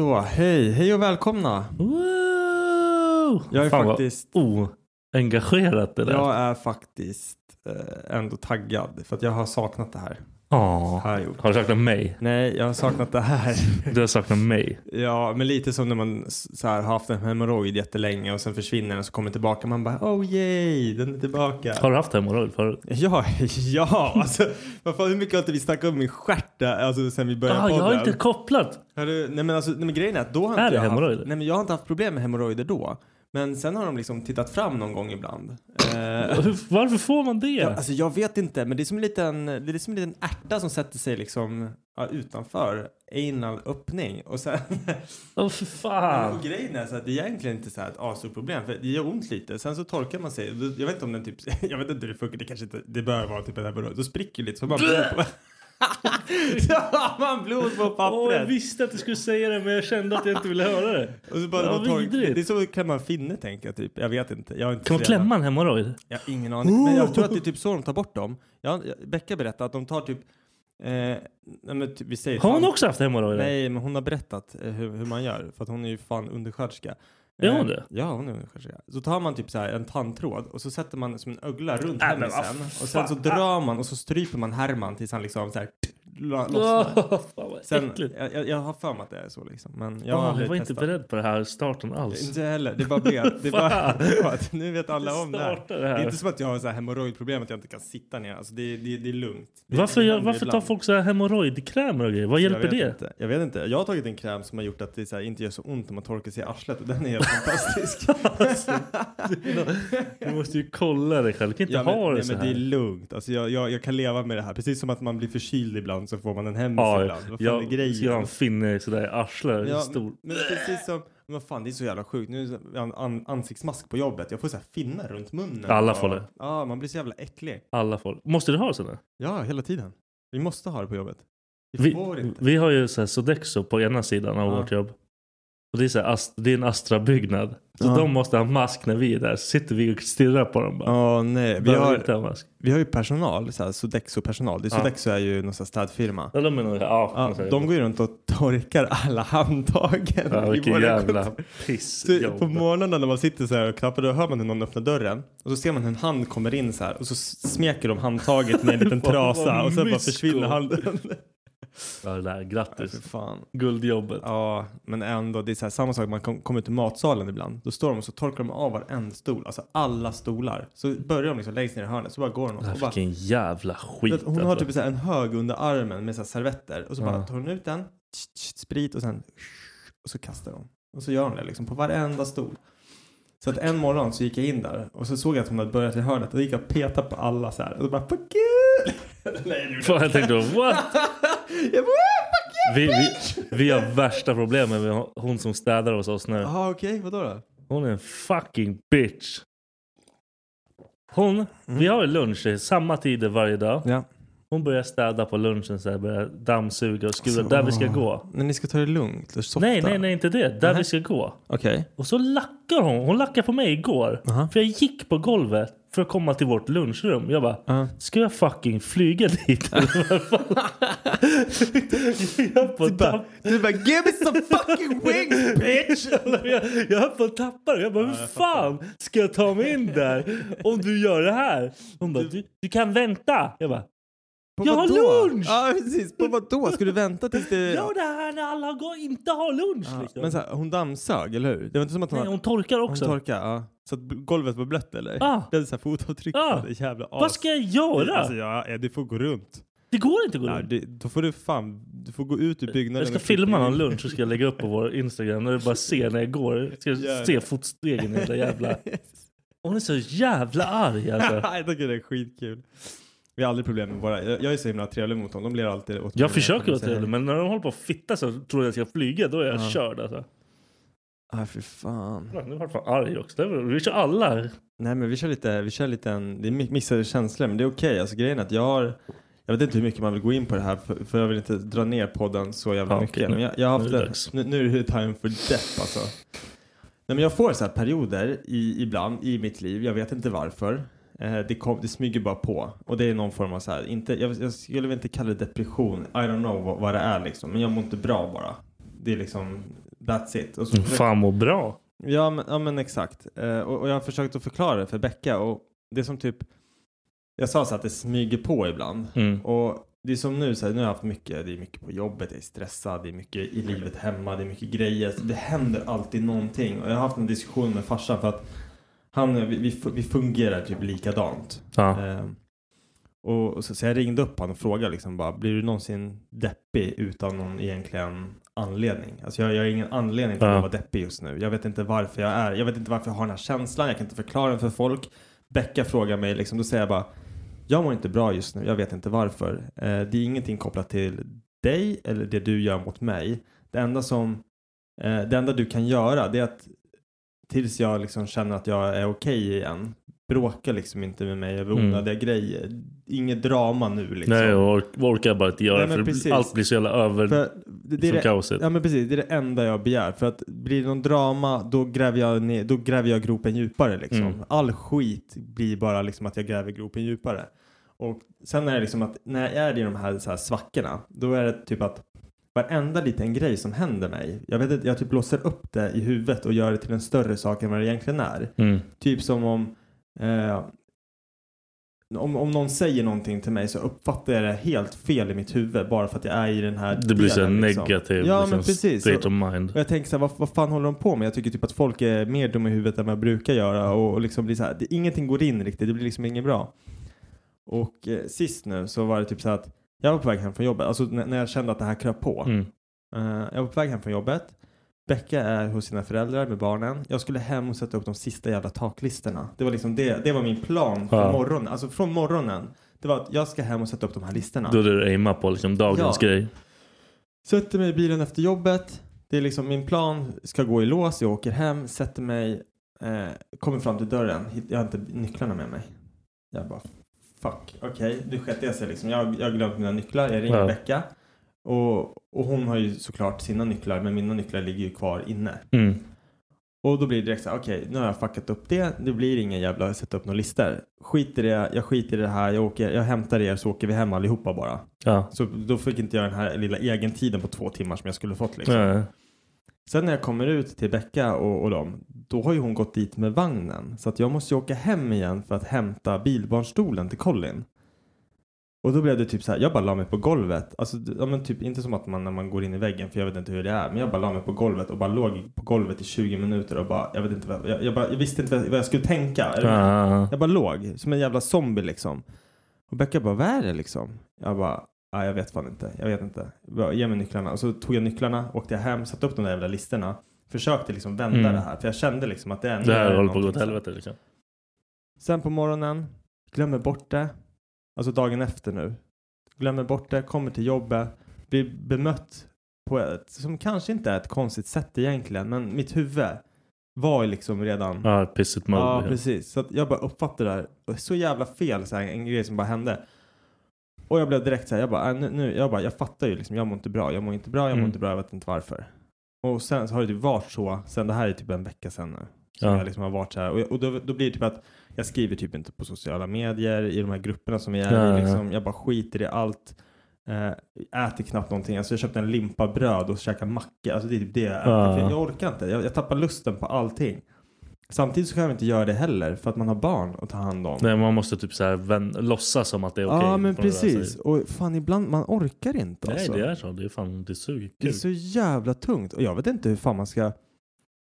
Så, hej. Hej och välkomna. Woo! Jag är Fan faktiskt- oengagerat det där. Jag är faktiskt eh, ändå taggad för att jag har saknat det här. Ja. Har jag. Har du saknat mig? Nej, jag har saknat det här. Du har saknat mig. Ja, men lite som när man så här, har haft en hemorrojd jättelänge och sen försvinner den och så kommer tillbaka. Man bara oh yay, den är tillbaka. Har du haft hemorrojd förut? Ja, ja, alltså vad fan, hur mycket har inte vi snackat om min stjärt alltså sen vi började Ah, jag har podden? inte kopplat. Har du, nej men alltså, nej men grejen är att då har Är inte det jag haft, nej men jag har inte haft problem med hemorrojder då. Men sen har de liksom tittat fram någon gång ibland. Varför får man det? ja, alltså jag vet inte, men det är som en liten, det är som en liten ärta som sätter sig liksom ja, utanför anal öppning. Och sen, Åh för fan. och grejen är så att det är egentligen inte så här ett asstort problem, för det gör ont lite. Sen så torkar man sig. Jag vet inte om den typ, jag vet inte hur det funkar, det kanske inte, det bör vara typ en hemorrojd. Då spricker lite så man på, så har man blod på pappret. Åh, jag visste att du skulle säga det men jag kände att jag inte ville höra det. Och så bara, Ja, vidrigt. det är så kan man finna tänker jag typ. Jag vet inte. Jag har inte Kan man klämma en hemorrojd? Jag har ingen aning. Men jag tror att det är typ så de tar bort dem. Jag, jag, Becka berättade att de tar typ... Eh, nej, men typ vi säger Har hon fan- också haft hemorrojder? Nej, men hon har berättat eh, hur, hur man gör. För att hon är ju fan undersköterska. Är hon Eh, det? Ja, hon är undersköterska. Så tar man typ så här en tandtråd och så sätter man som en ögla runt vad hemmisen. Och sen så drar man och så stryper man Herman tills han liksom så här lossnar. vad Sen, jag, jag, jag har för mig att det är så liksom. Men jag, Jag, har jag var inte beredd på det här starten alls. Inte heller. Det bara blev. Det bara, det bara, nu vet alla om det här. det Det här. är inte som att jag har så här hemorrojdproblem att jag inte kan sitta ner. Alltså det, det, det är lugnt. Det, Varför, det händer varför tar folk så här hemorrojdkrämer och grejer? Vad Jag hjälper vet det? Inte. Jag vet inte. Jag har tagit en kräm som har gjort att det så här, inte gör så ont när man torkar sig i arslet och den är helt fantastisk. Du måste ju kolla dig själv. Du kan inte Ja, men, ha det nej, så men här. det är lugnt. Alltså jag, jag, jag kan leva med det här. Precis som att man blir förkyld ibland så får man en hemis Ja, ibland. Vad fan jag är grejen? ska ha en finne sådär i arslet. Ja, stor. men precis som, men fan det är så jävla sjukt. Nu det an, an, ansiktsmask på jobbet. Jag får så här finnar runt munnen. Alla får det. Ja, man blir så jävla äcklig. Alla får. Måste du ha sådana? Ja, hela tiden. Vi måste ha det på jobbet. Vi får Vi, inte. vi har ju så här Sodexo på ena sidan av Ja. vårt jobb. Och det är, så här, det är en Astra-byggnad. Så Ja. de måste ha mask när vi är där. Så sitter vi och stirrar på dem bara. Ja, nej. Vi Behöver inte har, ha mask. vi har ju personal, så här, Sodexo-personal. Det- Ja. Sodexo är ju någon städfirma. Ja, de är nog, ja, Ja, de går ju runt och torkar alla handtagen ja, vilken jävla kontor. piss. Så på morgonen när man sitter så här och knappar då hör man hur någon öppnar dörren och så ser man hur en hand kommer in så här och så smeker de handtaget med en liten trasa och sen bara försvinner handen. Ja, det där, grattis. fan. Guldjobbet. Ja, men ändå, det är så här, samma sak, man kom- kommer ut i matsalen ibland. Då står de och så torkar de av varenda stol, alltså alla stolar. Så börjar de liksom längst ner i hörnet, så bara går de och, Ja, och bara, Vilken jävla skit. Vet, Hon har alltså. typ så här en hög under armen med så här servetter och så bara Ja. tar hon ut den, sprit och sen och så kastar hon. Och så gör hon det liksom på varenda stol. Så att en morgon så gick jag in där och så såg jag att hon hade börjat i hörnet och då gick jag och petade på alla så här och så bara fuck you! Nej, jag tänkte what? jag bara, Vi, vi, vi har värsta problemen med hon som städar hos oss nu. Jaha okej, vadå då? Hon är en fucking bitch. Hon, vi har lunch i samma tider varje dag. Ja. Hon börjar städa på lunchen så här, börjar dammsuga och skura där vi ska gå. Men ni ska ta det lugnt och softa. Nej, nej, nej, inte det. Där vi ska gå. Okej. Och så lackar hon. Hon lackade på mig igår. För jag gick på golvet för att komma till vårt lunchrum. Jag bara, Ja. ska jag fucking flyga dit? jag på Du bara, du bara give me some fucking wings bitch! jag, jag höll på att tappa det. Jag bara, hur fan ska jag ta mig in där om du gör det här? Hon bara, du, du kan vänta. Jag bara, På Jag har lunch! Ja precis, på vad då? Ska du vänta tills det... gör det här när alla går, inte har lunch. Ja, liksom. Men så här, hon dammsög, eller hur? Det var inte som att hon... Nej, hon torkar hon också. torkade, ja. Så att golvet var blött eller? Ja. Det hade så här fotavtryck Ja. det, jävla as. Vad ska jag göra? Alltså ja, ja, du får gå runt. det går inte att gå Ja, runt. det, då får du fan, du får gå ut ur byggnaden. Jag ska filma någon lunch och ska lägga upp på vår Instagram när du bara ser när jag går. Jag ska Gör se det. fotstegen i där jävla... Hon är så jävla arg alltså. jag tycker det är skitkul. Vi har aldrig problem med våra, jag, jag är så himla trevlig mot dem, de blir alltid åt Jag försöker vara trevlig men när de håller på att fitta så tror jag att jag ska flyga. Då är jag Ja. körd alltså. Nej för fan. Nu vart fan arg också. Det Vi kör alla. Nej men vi kör lite, vi kör lite en, det är mi- mixade känslor men det är okej. Alltså grejen är att jag har, jag vet inte hur mycket man vill gå in på det här för, för jag vill inte dra ner podden så jävla Ja, mycket. nu- men jag, jag har nu haft är det det, dags. nu, nu är det time for death alltså. Nej men jag får så här perioder i, ibland i mitt liv, jag vet inte varför. Eh, det, kom, det smyger bara på. Och det är någon form av så här, inte, jag, jag skulle väl inte kalla det depression, I don't know vad, vad det är liksom. Men jag mår inte bra bara. Det är liksom, that's it. Och så, Mm, Fan må bra. Ja men, ja, men exakt. Eh, och, och jag har försökt att förklara det för Becka och det som typ jag sa så att det smyger på ibland. Mm. Och det är som nu, så här, nu har jag haft mycket, det är mycket på jobbet, jag är stressad, det är mycket i livet hemma, det är mycket grejer. Så det händer alltid någonting. Och jag har haft en diskussion med farsan för att han, vi, vi, fungerar typ likadant. Ja. Eh, och, och så, så jag ringde upp honom och frågade liksom bara, blir du någonsin deppig utan någon egentligen anledning? Alltså jag, jag har ingen anledning till Ja. att vara deppig just nu. Jag vet inte varför jag är, jag vet inte varför jag har den här känslan, jag kan inte förklara den för folk. Becka frågar mig liksom, då säger jag bara, jag mår inte bra just nu, jag vet inte varför. Eh, det är ingenting kopplat till dig eller det du gör mot mig. Det enda som, eh, det enda du kan göra det är att tills jag liksom känner att jag är okej igen. Bråka liksom inte med mig över Mm. onödiga grejer. Inget drama nu liksom. Nej, jag ork- orkar bara inte göra Nej, för allt blir så jävla över För det, det det, kaoset. ja men precis, det är det enda jag begär. För att blir det någon drama då gräver jag, ner, då gräver jag gropen djupare liksom. Mm. All skit blir bara liksom att jag gräver gropen djupare. Och sen är det liksom att när jag är i de här, så här svackorna då är det typ att varenda liten grej som händer mig, jag vet inte, jag typ blåser upp det i huvudet och gör det till en större sak än vad det egentligen är. Mm. Typ som om eh, om, om någon säger någonting till mig så uppfattar jag det helt fel i mitt huvud bara för att jag är i den här Det blir så delen, liksom. negativ Ja liksom, men precis. state of mind. och jag tänker så här, vad, vad fan håller de på med? Jag tycker typ att folk är mer dumma i huvudet än vad jag brukar göra och, och liksom blir så här, det, ingenting går in riktigt, det blir liksom inget bra. Och eh, sist nu så var det typ så att jag var på väg hem från jobbet, alltså när, när jag kände att det här kröp på. Mm. Eh, jag var på väg hem från jobbet. Becka är hos sina föräldrar med barnen. Jag skulle hem och sätta upp de sista jävla taklisterna. Det var liksom det, det var min plan från Ja. morgonen. Alltså från morgonen. Det var att jag ska hem och sätta upp de här listerna. Då är det du aimar på liksom dagens Ja. grej. Sätter mig i bilen efter jobbet. Det är liksom min plan. Ska gå i lås. Jag åker hem. Sätter mig. Eh, kommer fram till dörren. Jag har inte nycklarna med mig. Jag bara fuck. Okej, nu sket jag sig liksom. Jag, har glömt mina nycklar. Jag ringer Ja. Becka. Och, och hon har ju såklart sina nycklar men mina nycklar ligger ju kvar inne. Mm. Och då blir det direkt så här, okej nu har jag fuckat upp det. Det blir ingen jävla sätta upp några listor. Skit i det, jag skiter i det här. Jag, åker, jag hämtar er så åker vi hem allihopa bara. Ja. Så då fick inte jag den här lilla egentiden på två timmar som jag skulle fått liksom. Nej. Sen när jag kommer ut till Becka och, och dem, då har ju hon gått dit med vagnen. Så att jag måste ju åka hem igen för att hämta bilbarnstolen till Colin. Och då blev det typ så här, jag bara la mig på golvet. Alltså, ja, men typ inte som att man när man går in i väggen, för jag vet inte hur det är. Men jag bara la mig på golvet och bara låg på golvet i 20 minuter och bara, jag vet inte vad, jag, jag, bara, jag visste inte vad jag skulle tänka. Jag bara låg som en jävla zombie liksom. Och Becka bara, vad är det liksom? Jag bara, nej jag vet fan inte. Jag vet inte. Ge mig nycklarna. Och så tog jag nycklarna, åkte jag hem, satte upp de där jävla listorna. Försökte liksom vända Mm. det här. För jag kände liksom att det är Det här är håller på att gå åt helvete liksom. Sen på morgonen, glömmer bort det. Alltså dagen efter nu. Glömmer bort det, kommer till jobbet, blir bemött på ett som kanske inte är ett konstigt sätt egentligen. Men mitt huvud var ju liksom redan Ja, pissigt mode. Ja, liksom. precis. Så jag bara uppfattade det här. Så jävla fel, så här, en grej som bara hände. Och jag blev direkt så här, jag bara, äh, nu, nu, jag bara, jag fattar ju liksom, jag mår inte bra, jag mår inte bra, jag mår Mm. inte bra, jag vet inte varför. Och sen så har det typ varit så, sen det här är typ en vecka sen nu. Som Ja. jag liksom har varit så här. Och, och då, då blir det typ att jag skriver typ inte på sociala medier, i de här grupperna som vi är Ja, i. ja. Liksom, jag bara skiter i allt. Eh, äter knappt någonting. Alltså jag köpte en limpa bröd och käkade macka. Alltså det är typ det jag äter. Jag orkar inte. Jag, jag tappar lusten på allting. Samtidigt så kan jag inte göra det heller för att man har barn att ta hand om. Nej, man måste typ så här vän- låtsas som att det är okej. ja men precis. Och fan ibland man orkar inte Nej, alltså. det är så. Det är fan, det suger. Det är så jävla tungt. Och jag vet inte hur fan man ska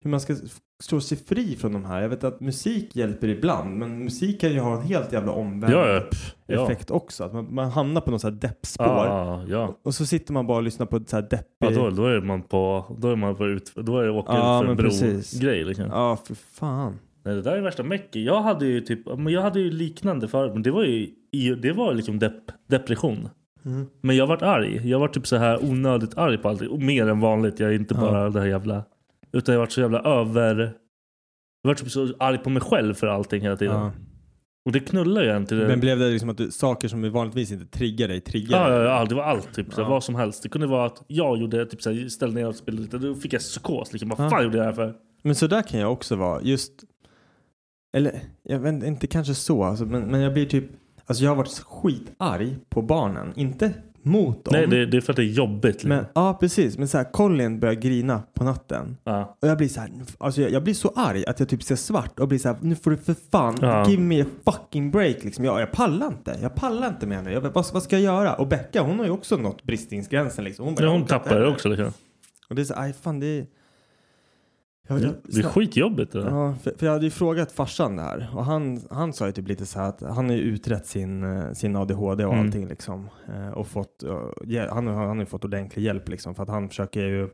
hur man ska slå sig fri från de här. Jag vet att musik hjälper ibland. Men musik kan ju ha en helt jävla omvänd Ja, ja, effekt också. Att man, man hamnar på något så här deppspår. Ja, ja. Och så sitter man bara och lyssnar på ett så här deppig... Ja, då, då är man på, då är man på ut, då är det åka ut för en bro-grej liksom. Ja, för fan. Nej, det där är värsta mecken. Jag hade ju typ, jag hade ju liknande förut, men det var ju, det var liksom depp, depression. Mm. Men jag vart arg. Jag var typ så här onödigt arg på. Och mer än vanligt. Jag är inte bara det här jävla... Utan jag vart så jävla över... Jag vart typ så arg på mig själv för allting hela tiden. Ja. Och det knullar ju en till det. Men blev det liksom att du, saker som vanligtvis inte triggar dig, triggar Ja, dig? ja, ja, det var allt. Typ, så Ja. Vad som helst. Det kunde vara att jag gjorde, typ, så här, ställde ner och spelade lite. Då fick jag psykos. Liksom. Vad Ja. fan gjorde jag det här för? Men så där kan jag också vara. Just, eller jag vet inte kanske så, alltså, men, men jag blir typ, alltså jag har varit skitarg på barnen. Inte mot dem. Nej, det, det är för att det är jobbigt. Liksom. men, ja, precis. Men så här, Colin börjar grina på natten. ja. Och jag blir så här, alltså jag, jag blir så arg att jag typ ser svart och blir så här, nu får du för fan, Ja. give me a fucking break liksom. Jag, jag pallar inte, jag pallar inte med nu. Jag, vad, vad ska jag göra? Och Becka, hon har ju också nått bristningsgränsen liksom. Hon, bara, Ja, hon tappar det också. Liksom. Och det är så, aj fan det är... Jag, jag, Det är skitjobbigt det där. Ja, för, för jag hade ju frågat farsan det här och han, han sa ju typ lite så här att han har ju utrett sin, eh, sin ADHD och Mm. allting liksom. Eh, och fått, eh, han, har- han har ju fått ordentlig hjälp liksom för att han försöker ju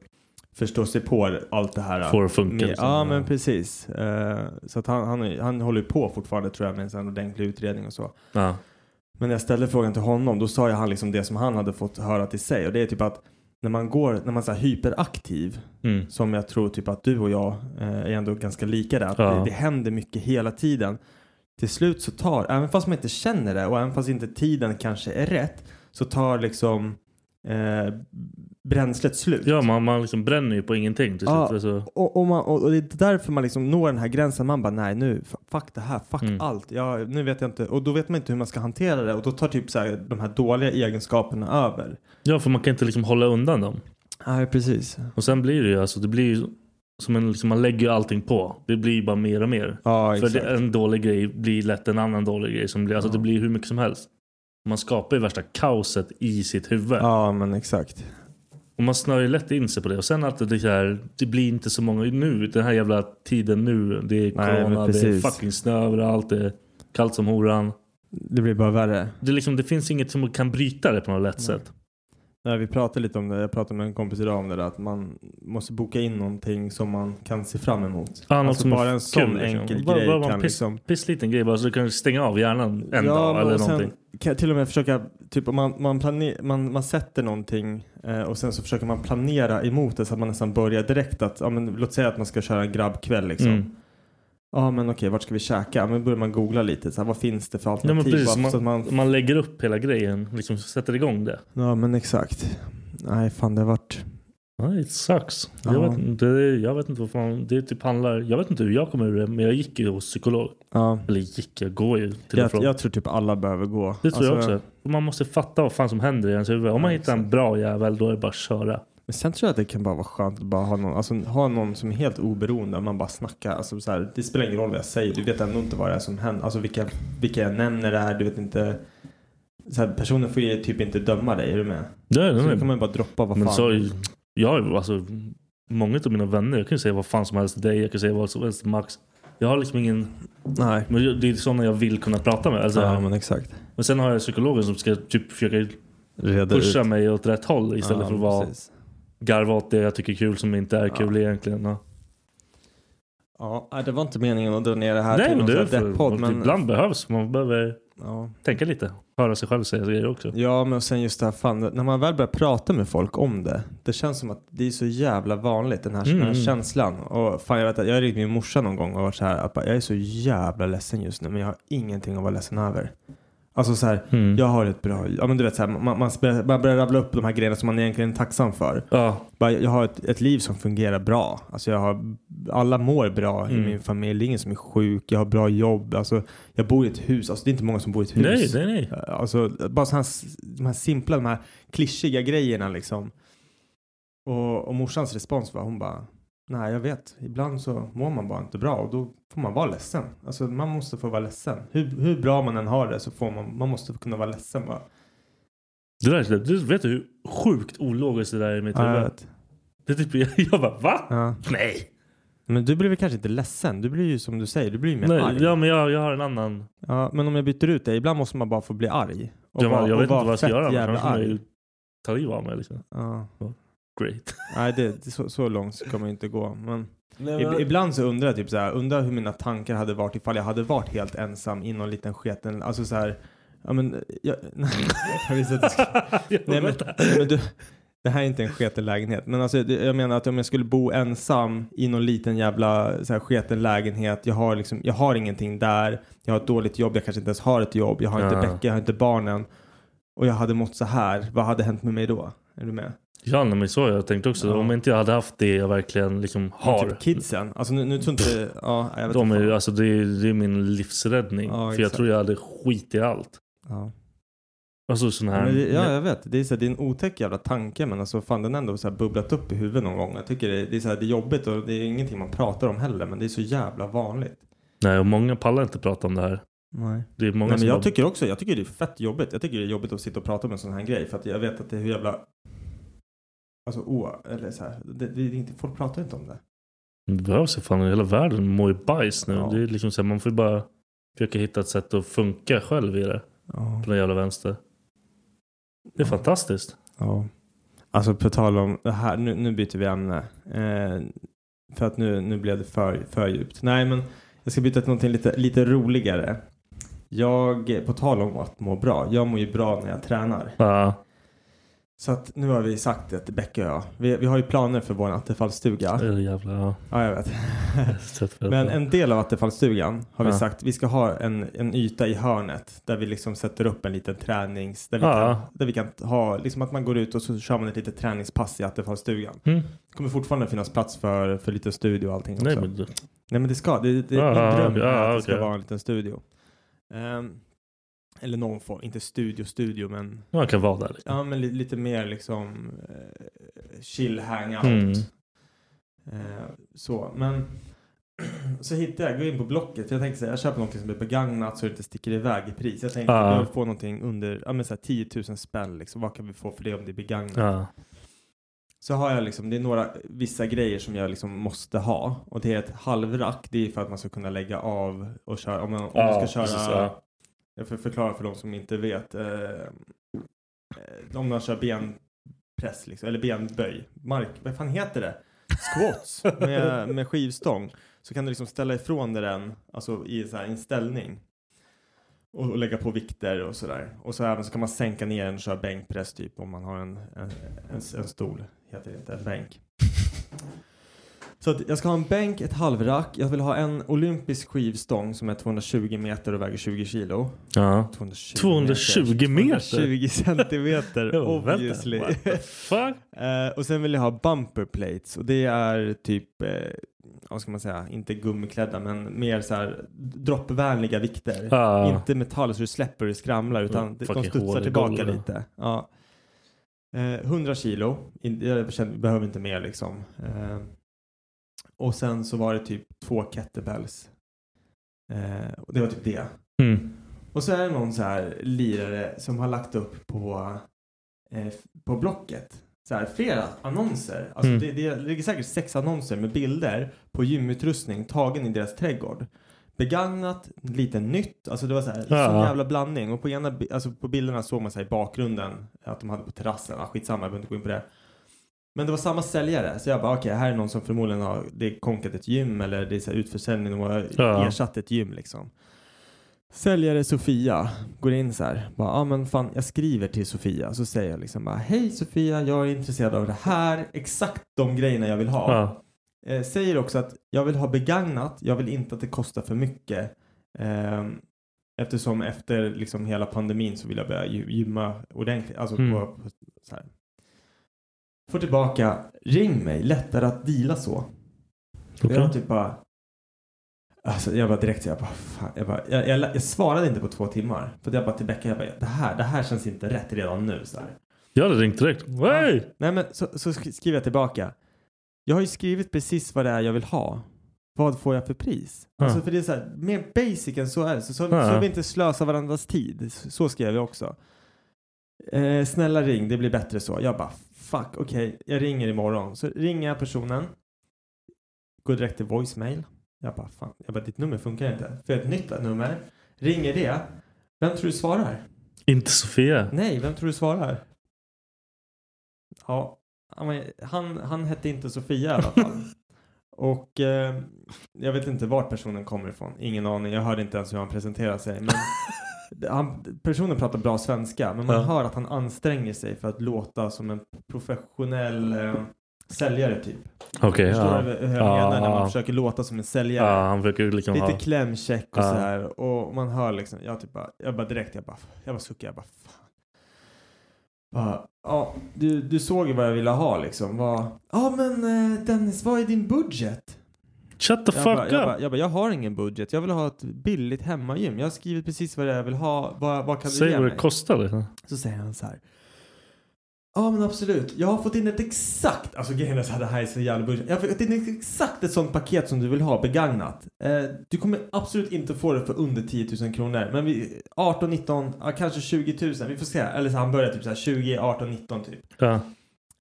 förstå sig på allt det här. Få det att funka, Med, liksom. ja men precis. Så att han, han, han håller ju på fortfarande tror jag med en ordentlig utredning och så. Ja. Men när jag ställde frågan till honom då sa ju han liksom det som han hade fått höra till sig och det är typ att när man går, när man är så här hyperaktiv Mm. som jag tror typ att du och jag eh, är ändå ganska lika där. Att Ja. det, det händer mycket hela tiden. Till slut så tar, även fast man inte känner det och även fast inte tiden kanske är rätt så tar liksom eh, bränslet slut. Ja, man, man liksom bränner ju på ingenting till Ja, slut. Alltså, och, och, man, och, det är därför man liksom når den här gränsen. Man bara nej nu, fuck det här, fuck Mm. allt. Ja, nu vet jag inte. Och då vet man inte hur man ska hantera det. Och då tar typ så här, de här dåliga egenskaperna över. ja, för man kan inte liksom hålla undan dem. Nej, precis. Och sen blir det ju, alltså, det blir ju som en, liksom, man lägger ju allting på. Det blir ju bara mer och mer. Ja, För det, en dålig grej blir lätt en annan dålig grej. Som blir, alltså, Ja. Det blir hur mycket som helst. Man skapar ju värsta kaoset i sitt huvud. Ja, men exakt. Och man snör ju lätt in sig på det. Och sen att det, här, det blir inte så många nu. Den här jävla tiden nu. Det är Nej, corona, det är fucking snö överallt. Det är kallt som horan. Det blir bara värre. Det, liksom, det finns inget som kan bryta det på något lätt sätt. Nej, vi pratade lite om det. Jag pratade med en kompis idag om det där. Att man måste boka in någonting som man kan se fram emot. Ja, alltså bara en sån kul, liksom. enkel Bara- grej bara en kan piss- liksom... Pissliten grej bara så du kan stänga av hjärnan en ja, dag eller någonting. kan jag till och med försöka, typ om man, man, planer, man, man sätter någonting eh, och sen så försöker man planera emot det så att man nästan börjar direkt att, ja men låt säga att man ska köra en grabbkväll liksom. Mm. Ja men okej, vart ska vi käka? Men börjar man googla lite, så här, vad finns det för alternativ? precis, Vad- så man, att man, man lägger upp hela grejen, liksom sätter igång det. ja men exakt. Nej, fan det har varit... Nej, it sucks. Ja. Jag, vet, det, jag vet inte vad fan, det typ handlar, jag vet inte hur jag kommer ur det, men jag gick ju hos psykolog. Ja. Eller gick, jag går ju till Jag, jag tror typ alla behöver gå. det tror jag Alltså, också. Man måste fatta vad fan som händer i ens huvud. Om man hittar en bra jävel, då är det bara att köra. Men sen tror jag att det kan bara vara skönt att bara ha någon, alltså, ha någon som är helt oberoende. Man bara snackar. Alltså, så här, det spelar ingen roll vad jag säger. Du vet ändå inte vad det är som händer. Alltså vilka, vilka jag nämner är. Du vet inte. Så här, personen får ju typ inte döma dig. Är du med? Det är, Så det är, kan man ju bara droppa vad men fan. så, jag, alltså, många av mina vänner, jag kan ju säga vad fan som helst till dig, jag kan säga vad som helst till Max. Jag har liksom ingen, Nej. men det är sådana jag vill kunna prata med. Alltså, Ja men exakt. Men sen har jag psykologen som ska typ försöka Reda pusha ut. mig åt rätt håll istället Ja, för att vara precis. Garva åt det jag tycker är kul som inte är kul egentligen. Ja. Ja, det var inte meningen att dra ner det här Nej till men någon depp-podd, men... ibland behövs man behöver Ja. tänka lite. Höra sig själv säga grejer också. Ja, men sen just det här, fan, när man väl börjar prata med folk om det. Det känns som att det är så jävla vanligt, den här, den här Mm. känslan. Och fan, jag vet att jag ringt min morsa någon gång och varit så här, att jag är så jävla ledsen just nu, men jag har ingenting att vara ledsen över. Alltså så här, Mm. jag har ett bra, ja men du vet så här, man, man, börjar, man börjar rabbla upp de här grejerna som man egentligen är tacksam för. Ja, Bara, jag har ett, ett liv som fungerar bra. Alltså jag har, alla mår bra i Mm. min familj. Det är ingen som är sjuk. Jag har bra jobb. Alltså, jag bor i ett hus. Alltså, det är inte många som bor i ett hus. nej, nej, nej. Alltså, bara så här, de här simpla, de här klyschiga grejerna liksom. Och, och morsans respons var hon bara, nej jag vet, ibland så mår man bara inte bra och då får man vara ledsen. Alltså man måste få vara ledsen. Hur, hur bra man än har det så får man, man måste kunna vara ledsen bara. Det där, är- du vet hur sjukt ologiskt det där är i mitt Ja, jag huvud? Det är typ, jag bara va? Ja. Nej. Men du blir väl kanske inte ledsen? Du blir ju som du säger, du blir ju mer nej arg. ja men jag, jag har en annan. Ja, men om jag byter ut det, ibland måste man bara få bli arg. Och Jag, vara- jag och vet inte vara vad jag ska göra. Jävla man arg. ju tar i av mig liksom. Ja. Great. Nej, det, det, så, så långt ska man ju inte gå. Men, Nej, ib- ibland så undrar jag typ så här, undrar hur mina tankar hade varit ifall jag hade varit helt ensam i någon liten sketen, alltså så här, ja men, jag, nej, jag visste att det skulle, nej men, men du, det här är inte en sketen lägenhet, men alltså jag menar att om jag skulle bo ensam i någon liten jävla så här, sketen lägenhet, jag har liksom, jag har ingenting där, jag har ett dåligt jobb, jag kanske inte ens har ett jobb, jag har inte Ja. Becka, jag har inte barnen, och jag hade mått så här, vad hade hänt med mig då? Är du med? Ja men så jag tänkte också. Ja. Om inte jag hade haft det jag verkligen liksom har. Typ kidsen. Alltså nu, nu tror inte ja, jag vet De är, alltså, det, är, det är min livsräddning. Ja, för jag exakt. tror jag hade skit i allt. Ja. Alltså sån Ja, här. men det, ja, jag vet. Det är, så här, det är en otäck jävla tanke men alltså fan den har ändå så här bubblat upp i huvudet någon gång. Jag tycker det, det är så här, det är jobbigt och det är ingenting man pratar om heller men det är så jävla vanligt. Nej och många pallar inte prata om det här. Nej. Det är många Nej, men jag bara- tycker också, jag tycker det är fett jobbigt. Jag tycker det är jobbigt att sitta och prata om en sån här grej för att jag vet att det är hur jävla Alltså o, eller så här, det, det är inte, folk pratar inte om det. Det behövs ju fan. Hela världen mår ju bajs nu. Ja. Det är liksom så här, man får ju bara försöka hitta ett sätt att funka själv i det. Ja. På den jävla vänster. Det är fantastiskt. Ja. Alltså på tal om det här, nu, nu byter vi ämne. Eh, för att nu, nu blev det för, för djupt. Nej men jag ska byta till någonting lite, lite roligare. Jag, på tal om att må bra, jag mår ju bra när jag tränar. Ja. Så att nu har vi sagt det till Becka och jag. Vi, vi har ju planer för vår attefallsstuga. Det är jävla... Ja. Ja, jag vet. Men en del av attefallsstugan har vi Ja. sagt, vi ska ha en, en yta i hörnet där vi liksom sätter upp en liten tränings, där vi, Ja. kan, där vi kan ha, liksom att man går ut och så kör man ett litet träningspass i attefallsstugan. Mm. Det kommer fortfarande finnas plats för, för lite studio och allting också. Nej Nej men men, det- ska, det, det, Ja, min dröm är Ja, att det ska vara en liten studio. Ehm, eller någon form, inte studio, studio men, man kan vara där. Ja men li, lite mer liksom eh, chill hangout. Mm. Eh, så, men så hittade jag, gå in på Blocket. Jag tänkte säga, jag köper någonting som är begagnat så det inte sticker iväg i pris. Jag tänkte Ja. jag vill få någonting under, ja men så här 10 000 spänn liksom. Vad kan vi få för det om det är begagnat? Ja. Så har jag liksom, det är några, vissa grejer som jag liksom måste ha. Och det är ett halvrack, det är för att man ska kunna lägga av och köra, om, man, om du ska köra. Jag får förklara för de som inte vet. Eh, eh, om man kör benpress liksom, eller benböj, mark, vad fan heter det? Squats med, med skivstång. Så kan du liksom ställa ifrån dig den, alltså i så här, en ställning. Och, och lägga på vikter och sådär. Och så även så kan man sänka ner den och köra bänkpress typ om man har en, en, en, en stol, heter det inte, en bänk. Så att jag ska ha en bänk, ett halvrack. Jag vill ha en olympisk skivstång som är 220 meter och väger 20 kilo. Ja. 220, 220 meter? 220 centimeter obviously. Eh, och sen vill jag ha bumper plates och det är typ, eh, vad ska man säga, inte gummiklädda men mer så här droppvänliga vikter. Ja. Inte metall så du släpper och skramlar utan Mm, de studsar tillbaka golvet. lite. Ja. Eh, 100 kilo, jag känner, behöver inte mer liksom. Och sen så var det typ två kettlebells. Eh, och det var typ det. Mm. Och så är det någon så här lirare som har lagt upp på, eh, på Blocket. Så här, flera annonser. Alltså Mm. det, det ligger säkert sex annonser med bilder på gymutrustning tagen i deras trädgård. Begagnat, lite nytt. Alltså det var så här, Ja. sån jävla blandning. Och på, ena, alltså på bilderna såg man så här i bakgrunden att de hade på terrassen. Ja, skitsamma, jag behöver inte gå in på det. Men det var samma säljare. Så jag bara, okej, här är någon som förmodligen har det är konkat ett gym eller det är så här utförsäljning. De har Ja. ersatt ett gym liksom. Säljare Sofia går in så här. Bara, ah, men fan, jag skriver till Sofia. Så säger jag liksom bara, hej Sofia, jag är intresserad av det här. Exakt de grejerna jag vill ha. Ja. Eh, säger också att jag vill ha begagnat. Jag vill inte att det kostar för mycket. Ehm, eftersom efter liksom hela pandemin så vill jag börja gy- gymma ordentligt. Alltså Mm. på, på så här. Får tillbaka, ring mig, lättare att deala så. Okej. Jag typ bara, alltså jag bara direkt, jag bara, fan, jag, bara jag, jag, jag svarade inte på två timmar. För jag bara till Becka, jag bara, det här, det här känns inte rätt redan nu. Så här. Jag hade ringt direkt. Hey! Nej men så, så sk- skriver jag tillbaka. Jag har ju skrivit precis vad det är jag vill ha. Vad får jag för pris? Ja. Alltså för det är så här, mer basic än så är det. Så, så, Ja. så vi inte slösar varandras tid. Så, så skrev jag också. Eh, snälla ring, det blir bättre så. Jag bara fuck, okej, jag ringer imorgon. Så ringer jag personen. Går direkt till voicemail. Jag bara fan, jag bara ditt nummer funkar inte. För ett nytt nummer. Ringer det. Vem tror du svarar? Inte Sofia. Nej, vem tror du svarar? Ja, han, han hette inte Sofia i alla fall. Och eh, jag vet inte vart personen kommer ifrån. Ingen aning. Jag hörde inte ens hur han presenterade sig. Men han, personen pratar bra svenska. Men man Ja. hör att han anstränger sig för att låta som en professionell eh, säljare typ. Okej, Förstår ja. du hur jag Ja, menar? När man ja. försöker låta som en säljare. Ja, han försöker liksom Lite ha... klämkäck och Ja. så här. Och man hör liksom, jag typ bara, jag bara direkt, jag bara, jag bara suckar, jag bara fan. Bara, ja, du, du såg ju vad jag ville ha liksom. Ja men eh, Dennis, vad är din budget? Shut the Jag fuck bara, up! jag, bara, jag bara, jag har ingen budget. Jag vill ha ett billigt hemmagym. Jag har skrivit precis vad det är jag vill ha. Vad, vad kan du Säg ge vad mig? det kostar. Liksom. Så säger han så här. Ja men absolut. Jag har fått in ett exakt, alltså grejen är så här, det här är så jävla budget. Jag har fått in exakt ett sånt paket som du vill ha begagnat. Eh, du kommer absolut inte få det för under 10 000 kronor. Men vi, 18, 19, ja, kanske 20 000. Vi får se. Eller så han börjar typ så här 20, 18, 19 typ. Ja.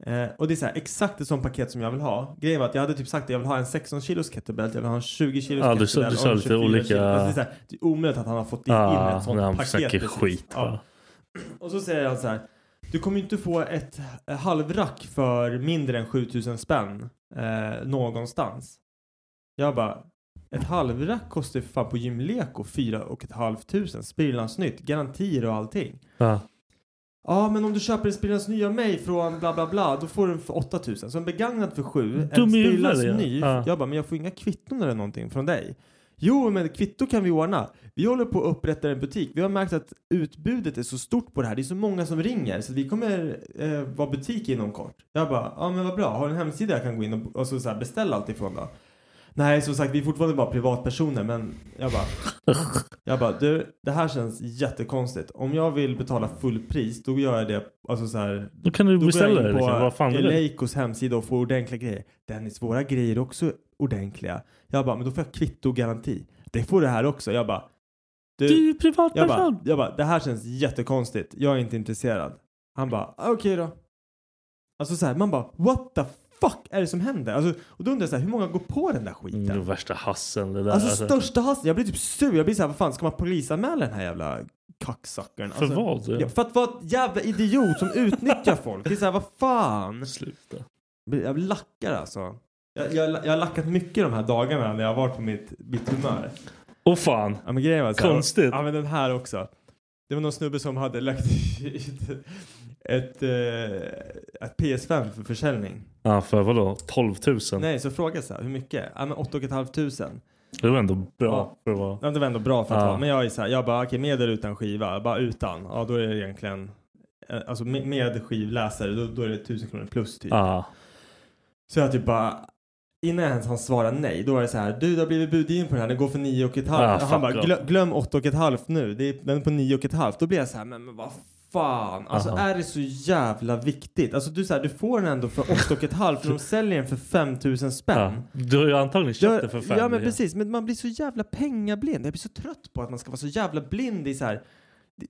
Eh, och det är så här, exakt ett sånt paket som jag vill ha. Grejen var att jag hade typ sagt att jag vill ha en 16 kilos kettlebell, jag vill ha en 20 kilos Ja, du sa- kettlebell du sa och en lite 24 olika- kilo. Alltså det, är så här, det är omöjligt att han har fått in, in Ja, ett sånt han paket. snackar skit, Ja. Och så säger han så här. Du kommer ju inte få ett halvrack för mindre än 7000 spänn eh, någonstans. Jag bara, ett halvrack kostar ju för fan på Gymleko 4 och ett halvt tusen. Sprillans nytt, garantier och allting. Ja. Ja, men om du köper en sprillans ny av mig från bla bla bla, då får du den för 8000. Så en begagnad för 7, en sprillans ja. ny. Ja. Jag bara, men jag får inga kvitton eller någonting från dig. Jo, men kvitto kan vi ordna. Vi håller på att upprätta en butik. Vi har märkt att utbudet är så stort på det här. Det är så många som ringer så vi kommer eh, vara butik inom kort. Jag bara, ja men vad bra. Har du en hemsida jag kan gå in och, och så, så beställa allt ifrån då? Nej, som sagt, vi är fortfarande bara privatpersoner, men jag bara... Jag bara, du, det här känns jättekonstigt. Om jag vill betala fullpris, då gör jag det, alltså så här... Då kan du Då beställa det. in Liksom. på Vad fan du vill. Eleikos hemsida och får ordentliga grejer. Dennis, våra grejer är också ordentliga. Jag bara, men då får jag kvitto och garanti. Det får det här också. Jag bara... Du är ju jag privatperson. bara, jag bara, det här känns jättekonstigt. Jag är inte intresserad. Han bara, "Ah, okej då. Alltså så här, man bara, what the fuck är det som händer? Alltså, och då undrar jag så här, hur många går på den där skiten? Mm, det värsta hassen det där. Alltså största hassen. Jag blir typ sur. Jag blir så här, vad fan ska man polisanmäla den här jävla kacksuckern? För alltså, vad? Ja, för att vara ett jävla idiot som utnyttjar folk. Det är så här, vad fan? Sluta. Jag lackar alltså. Jag, jag, jag har lackat mycket de här dagarna när jag har varit på mitt, mitt humör. Åh fan. Ja men grejen var så här, Konstigt. Ja men den här också. Det var någon snubbe som hade lagt ett, eh, ett PS5 för försäljning. Ja, för vadå? 12 000? Nej, så frågade jag så här, hur mycket? Ja men 8 500. Det var ändå bra för att vara... Ja, det var ändå bra för att Ja. vara. Men jag är så här, jag bara okej med eller utan skiva? Bara utan. Ja då är det egentligen, eh, alltså med, med skivläsare då, då är det 1000 kronor plus typ. Ja. Så jag typ bara, innan jag ens han svarade nej, då var det så här, du det har blivit budgiven på den här, den går för 9 och ett halvt. Ah, Och fuck han bara, glöm, 8 och ett halvt nu, det är, den är på 9 och ett halvt. Då blir jag så här, men, men vad fan, alltså Aha. är det så jävla viktigt? Alltså du, så här, du får den ändå för 8 och ett halvt, för de säljer den för 5000 spänn. ja. Du har ju antagligen köpt det för fem. Ja men precis, men man blir så jävla pengablind. Jag blir så trött på att man ska vara så jävla blind i så här,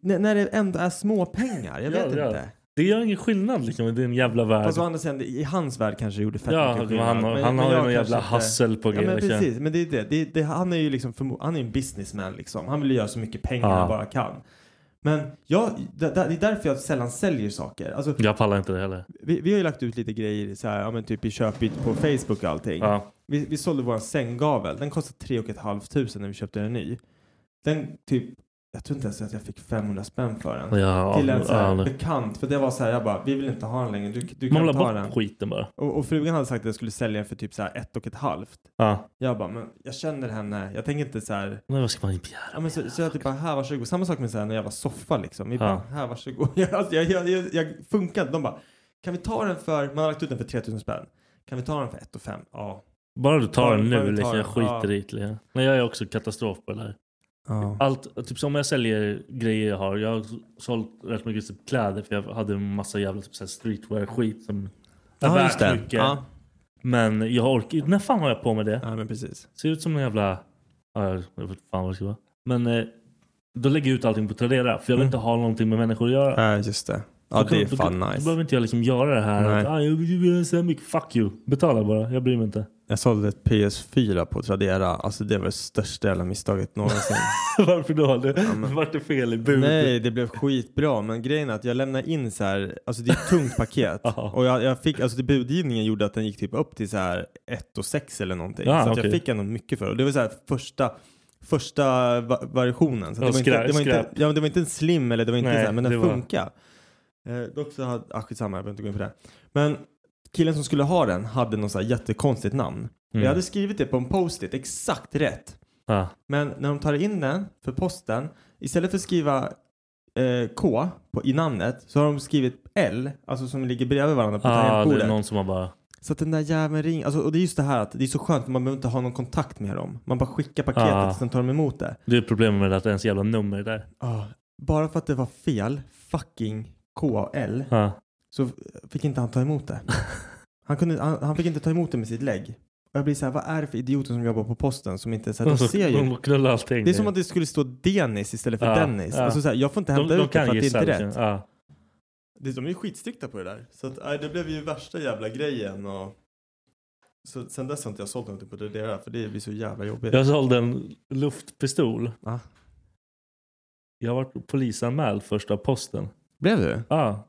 när, det ändå är små pengar. Jag vet Ja, ja. inte. Det gör ingen skillnad liksom i din jävla värld. Fast å andra sidan, i hans värld kanske det gjorde fett Ja, mycket men han har- skillnad. han har ju någon jävla hustle på Ja G, men liksom. precis, men det är det. det, det han är ju liksom, han är ju en businessman liksom. Han vill göra så mycket pengar Ja. han bara kan. Men jag, det, det är därför jag sällan säljer saker. Alltså, Jag pallar inte det heller. vi, vi har ju lagt ut lite grejer så här, ja, men typ i köpbyt på Facebook och allting. Ja. Vi, vi sålde vår sänggavel. Den kostade 3 500 när vi köpte den ny. Den typ, jag tror inte ens att jag fick 500 spänn för den. Ja, Till en så här ja, bekant. För det var så här, jag bara, vi vill inte ha den längre. Du, du kan ta bort den. skiten bara. Och, och frugan hade sagt att jag skulle sälja den för typ så här ett och ett halvt. Ja. Jag bara, men jag känner henne. Jag tänker inte så här. Men vad ska man begära? Ja, men så, så jag typ bara, här varsågod. Samma sak med så här när jag var soffa liksom. Vi Ja. bara, här varsågod. Jag, alltså, jag, jag, jag, jag funkar inte. De bara, kan vi ta den för, man har lagt ut den för 3000 spänn. Kan vi ta den för ett och fem? Ja. Bara du tar den nu liksom. Jag skiter Ja. i det. liksom. Men jag är också katastrof på det här. Ja. Allt, typ som jag säljer grejer jag har. Jag har sålt rätt mycket typ kläder för jag hade en massa jävla typ så här streetwear skit som är Ja, värt mycket. Ja. Men jag orkar När fan har jag på mig det? ja, men precis. Ser ut som en jävla... Ja, jag vet inte fan vad det ska vara. Men eh, då lägger jag ut allting på Tradera. För jag vill Mm. inte ha någonting med människor att göra. Ja, just det. Ja, Då det är fan då, Då nice. behöver inte jag liksom göra det här. Nej. Att, ah, jag vill här mycket. Fuck you. Betala bara. Jag bryr mig inte. Jag sålde ett PS4 på Tradera. Alltså det var det största jävla misstaget någonsin. Varför då? Det men- vart det fel i bud? Nej, det blev skitbra. Men grejen är att jag lämnade in så här, alltså det är ett tungt paket. Ja. och jag, jag fick, alltså det budgivningen gjorde att den gick typ upp till så här 1 och 6 eller någonting. Ja, så okej. jag fick ändå mycket för det. Och det var så här första, första va- versionen. Så Ja, det, var inte, det, var inte, ja, det var en slim eller det var inte Nej, så här, men den var- funkar. Eh, dock så hade, ah, skitsamma, jag behöver inte gå in på det. Men killen som skulle ha den hade något så här jättekonstigt namn. Mm. Jag hade skrivit det på en post-it, exakt rätt. Ja. Men när de tar in den för posten, istället för att skriva eh, K på, i namnet så har de skrivit L, alltså som ligger bredvid varandra på Ah, det tangentbordet. är någon som har bara... Så att den där jäveln ringer, alltså, och det är just det här att det är så skönt för man behöver inte ha någon kontakt med dem. Man bara skickar paketet Ah. och sen tar de emot det. Det är problemet med att det är ens jävla nummer där. Ah, bara för att det var fel, fucking K och L, Ja. så fick inte han ta emot det. Han, kunde, han, han fick inte ta emot det med sitt lägg. Och jag blir så här, vad är det för idioter som jobbar på posten som inte, så här, de De ser ju. de allting. Det är som att det skulle stå Dennis istället för Ja, Dennis. ja. Alltså så här, jag får inte de, hämta de ut det kan för att det inte är liksom. rätt. Ja. Det, de är ju skitstrikta på det där. Så att, nej, det blev ju värsta jävla grejen. Och... Så sen dess har inte jag sålt någonting på det där för det blir så jävla jobbigt. Jag sålde en luftpistol. Ah. Jag varit polisanmäld först av posten. Blev du? Ja,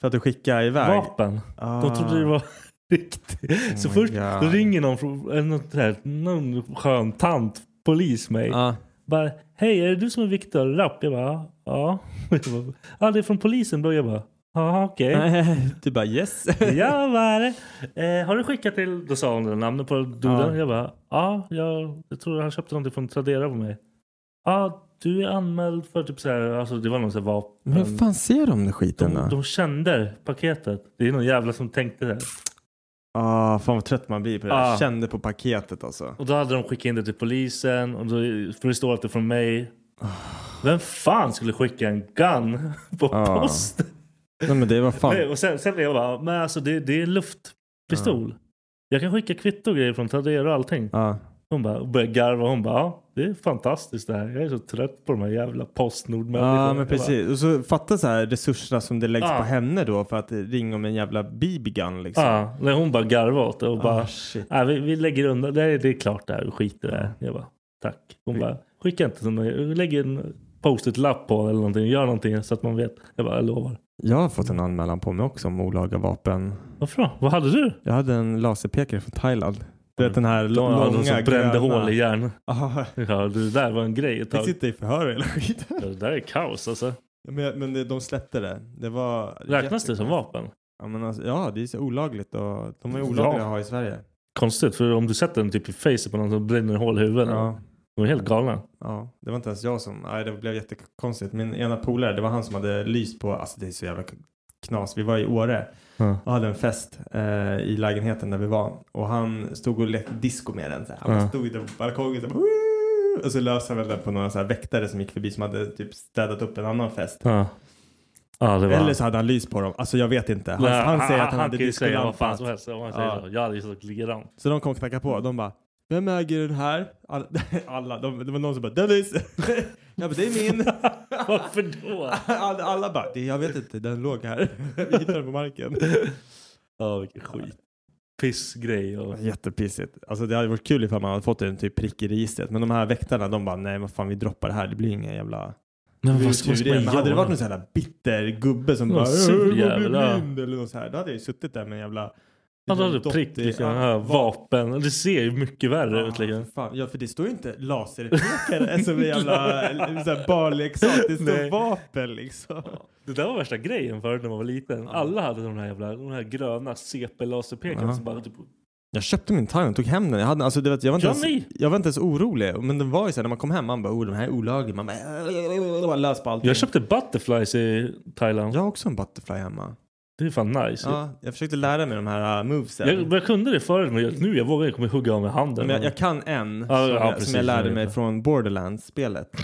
För att du skickade iväg? vapen. Ah. De trodde det var riktigt. så my först God. ringer någon, från, något där, någon skön tant, polis mig. Ja. Bara, hej är det du som är Viktor Rapp? Jag bara, ja. Ja, det är från polisen då. Jag bara, ja okej. du bara yes. Ja, vad är det? Eh, har du skickat till... Då sa hon namnet på duden. Ja. Jag bara, ja, jag, jag tror han köpte någonting från Tradera på mig. Ja, du är anmäld för typ så här, alltså det var någon sån här vapen. Men hur fan ser de den skiten de, då? de kände paketet. Det är någon jävla som tänkte det. Ah, fan vad trött man blir på det. Ah. Kände på paketet alltså. Och då hade de skickat in det till polisen. Och då, för det står att det är från mig. Vem fan skulle skicka en gun på Ah. posten? Nej men det var fan. Nej, och sen, sen blev jag bara, men alltså det, det är en luftpistol. Jag kan skicka kvitto och grejer från Tradera och allting. Hon bara och började garva. Hon bara, ja, det är fantastiskt det här. Jag är så trött på de här jävla Postnord-människorna. Ja men precis. Och så fatta så här resurserna som det läggs Ah. på henne då för att ringa om en jävla BB-gun liksom. Ja, när hon bara garvade åt det och bara, Ah, vi, vi lägger undan, det är, det är klart det här, skit i det här. Jag bara, tack. Hon bara, skicka inte sådana, lägg en post-it-lapp på eller någonting, gör någonting så att man vet. Jag bara, jag lovar. Jag har fått en anmälan på mig också om olaga vapen. Varför då? Vad hade du? Jag hade en laserpekare från Thailand. Du vet den här De, långa de som brände gröna. hål i järn. Ja, Ja, det där var en grej ett tag. fick sitta i förhör hela skiten. Ja, Det där är kaos alltså. Men, men de släppte det. Det var Räknas det som vapen? Ja, men alltså, ja, det är så olagligt och de är olagliga Ja. att ha i Sverige. Konstigt, för om du sätter den typ i facet på någon som bränner hål i huvudet. Ja. De är helt galna. Ja, det var inte ens jag som, nej det blev jättekonstigt. Min ena polare, det var han som hade lyst på, alltså det är så jävla knas. Vi var i Åre och hade en fest eh, i lägenheten där vi var. Och han stod och lekte disco med den. Så här. Han bara stod på balkongen så här, och så löste han väl den på några så här väktare som gick förbi som hade typ städat upp en annan fest. Ja. Ja, var... Eller så hade han lyst på dem. Alltså jag vet inte. Han, Nej, han säger att han, hade vad fan discolampa. han Ja. så. Jag hade ju sagt likadant. Så de kom och knackade på. De bara vem äger den här? Alla, alla de, det var någon som bara Dennis! jag bara det är min! Varför då? alla, alla bara det, jag vet inte, den låg här. Vi hittade den på marken. Ja, vilken skit. Pissgrej och... Jättepissigt. Alltså det hade varit kul ifall man hade fått en typ prick i registret. Men de här väktarna de bara nej vad fan vi droppar det här. Det blir ingen jävla... Men vad ska man Men hade det varit någon sån här bitter gubbe som Någon bara sur "Åh, jag jävel, blir ja. blind eller något så här. Då hade jag ju suttit där med en jävla... Han hade dotter- prick, liksom, ja, vapen. Det ser ju mycket värre Ja, ut. Liksom. fan. ja, för det står ju inte laserpekare som en jävla barnleksak. Det står Nej. vapen liksom. Det där var värsta grejen förut när man var liten. Alla hade de här jävla de här gröna CP-laserpekarna som bara typ... Jag köpte min Thailand, tog hem den. Jag, hade, alltså, vet, jag, var inte ens, jag var inte ens orolig. Men den var ju så här, när man kom hem, man bara oh, de här är olagliga. Man bara lös på allting. Jag köpte butterflies i Thailand. jag har också en butterfly hemma. Det är fan nice. Ja, jag försökte lära mig de här uh, movesen. Jag, jag kunde det förut men jag, nu jag vågar jag kommer hugga av med handen. Men jag, jag kan en Ja, som, ja, jag, precis, som jag lärde mig från Borderlands-spelet.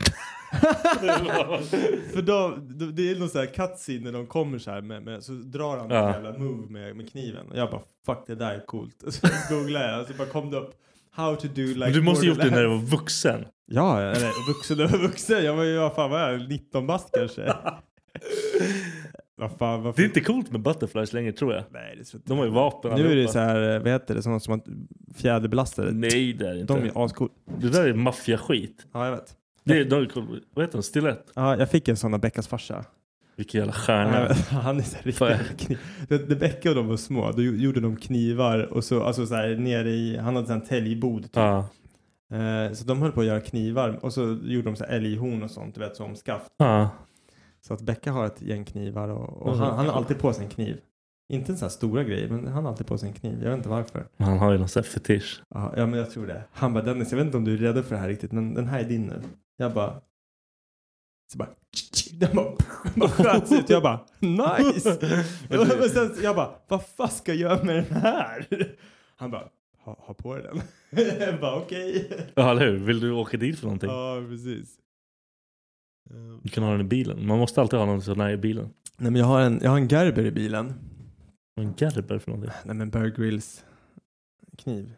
För då, då, det är någon sån här cutscene när de kommer så här med, med så drar han Ja. jävla move med, med kniven. Och jag bara fuck det där är coolt. Och så googlade jag och så bara kom det upp how to do like men du måste gjort det när du var vuxen. Ja, eller vuxen och vuxen. Jag var ju, vad fan var jag, 19 bast kanske. Vad fan, varför? Det är inte coolt med butterflies längre tror jag. Nej, det är så De har ju vapen Nu är det allihopa. så här, vad heter det, sådana som har fjäderbelastade. Nej det är det inte. De är ascool. Det där är maffiaskit. Ja, jag vet. Det är, de, vad heter de? Stilett? Ja, jag fick en sån av Beckas farsa. Vilken jävla stjärna. Han är så riktigt När Becka och de var små, då gjorde de knivar och så, alltså så här nere i, han hade en täljbod typ. Ja. Eh, så de höll på att göra knivar och så gjorde de så här älghorn och sånt, du vet som skaft. Ja. Så att Becka har ett gäng knivar och, och Mm. han, han har alltid på sig en kniv. Inte en sån här stora grej, men han har alltid på sig en kniv. Jag vet inte varför. Han har ju någon sån här fetisch. Ja, ja men jag tror det. Han bara Dennis, jag vet inte om du är redo för det här riktigt, men den här är din nu. Jag bara... Så bara... Den bara, bara sköts ut. Jag bara nice! Men sen, jag bara, vad fan ska jag göra med den här? Han bara, ha, ha på dig den. jag bara okej. Ja, eller hur? Vill du åka dit för någonting? Ja, precis. Du kan ha den i bilen. Man måste alltid ha någon sån här i bilen. Nej men jag har en, jag har en Gerber i bilen. Vad är en Gerber för någonting? Nej men Bear Grylls kniv.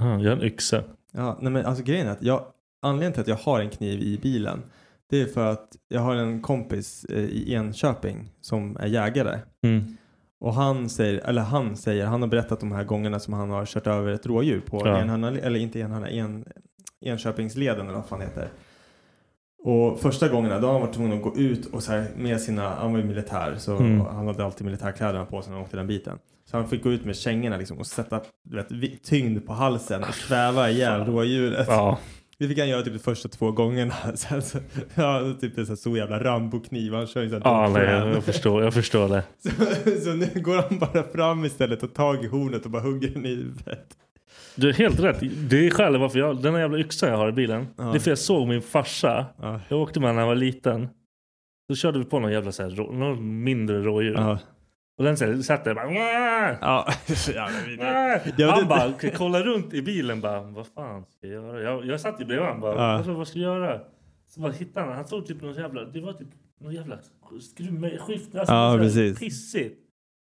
Ja, jag har en yxa. Ja, nej men alltså grejen är att jag, anledningen till att jag har en kniv i bilen det är för att jag har en kompis eh, i Enköping som är jägare. Mm. Och han säger, eller han säger, han har berättat de här gångerna som han har kört över ett rådjur på Ja. enhörna, eller inte enhörna, en, Enköpingsleden eller vad fan heter. Och första gångerna då han varit tvungen att gå ut och så här med sina, han var ju militär så Mm. han hade alltid militärkläderna på sig när han åkte den biten. Så han fick gå ut med kängorna liksom och sätta du vet, tyngd på halsen och kväva ihjäl rådjuret. Ja. Det fick han göra typ de första två gångerna. Sen så, ja, typ en stor jävla Rambo-kniv. Han kör ju sån Ja, nej, jag förstår, jag förstår det. Så, så nu går han bara fram istället och tag i hornet och bara hugger den i huvudet. Du är helt rätt. Det är skälet varför jag, den här jävla yxan jag har i bilen. Ja. Det är för jag såg min farsa. Ja. Jag åkte med honom när jag var liten. Så körde vi på någon jävla så här, rå, någon mindre rådjur. Ja. Och den så satt där och bara... Ja! Jag Han bara kollade runt i bilen bara, vad fan ska jag göra? Jag, jag satt ju bredvid honom bara, alltså, vad ska jag göra? Så bara hittade han, han såg typ någon jävla, det var typ någon jävla. Alltså, Ja, precis. Pissigt.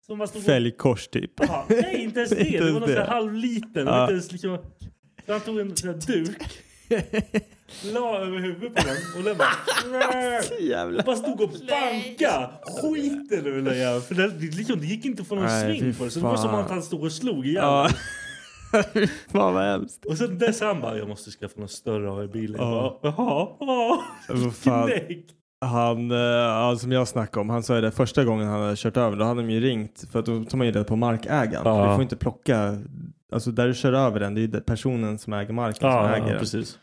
Som man stod och- Fälgkors typ. Ja, nej, inte ens det. Inte det var någon sån här halvliten. Ja. inte ens liksom... Så han tog en sån här duk, la över huvudet på den och den bara... Jävlar. Bara stod och banka skiten ur den jäveln. För det, liksom, det gick inte att få någon Nej, sving på det. Så det var som att han stod och slog ihjäl Ja. Fan vad hemskt. Och sen dess han bara, jag måste skaffa något större. Jag Ja. bara, Jaha, ja. Vad fan. Knäck. Han, eh, som jag snackade om, han sa ju det första gången han hade kört över, då hade de ju ringt för att då tar man ju rätt på markägaren. Ja. För du får inte plocka, alltså där du kör över den, det är ju personen som äger marken som äger den. precis.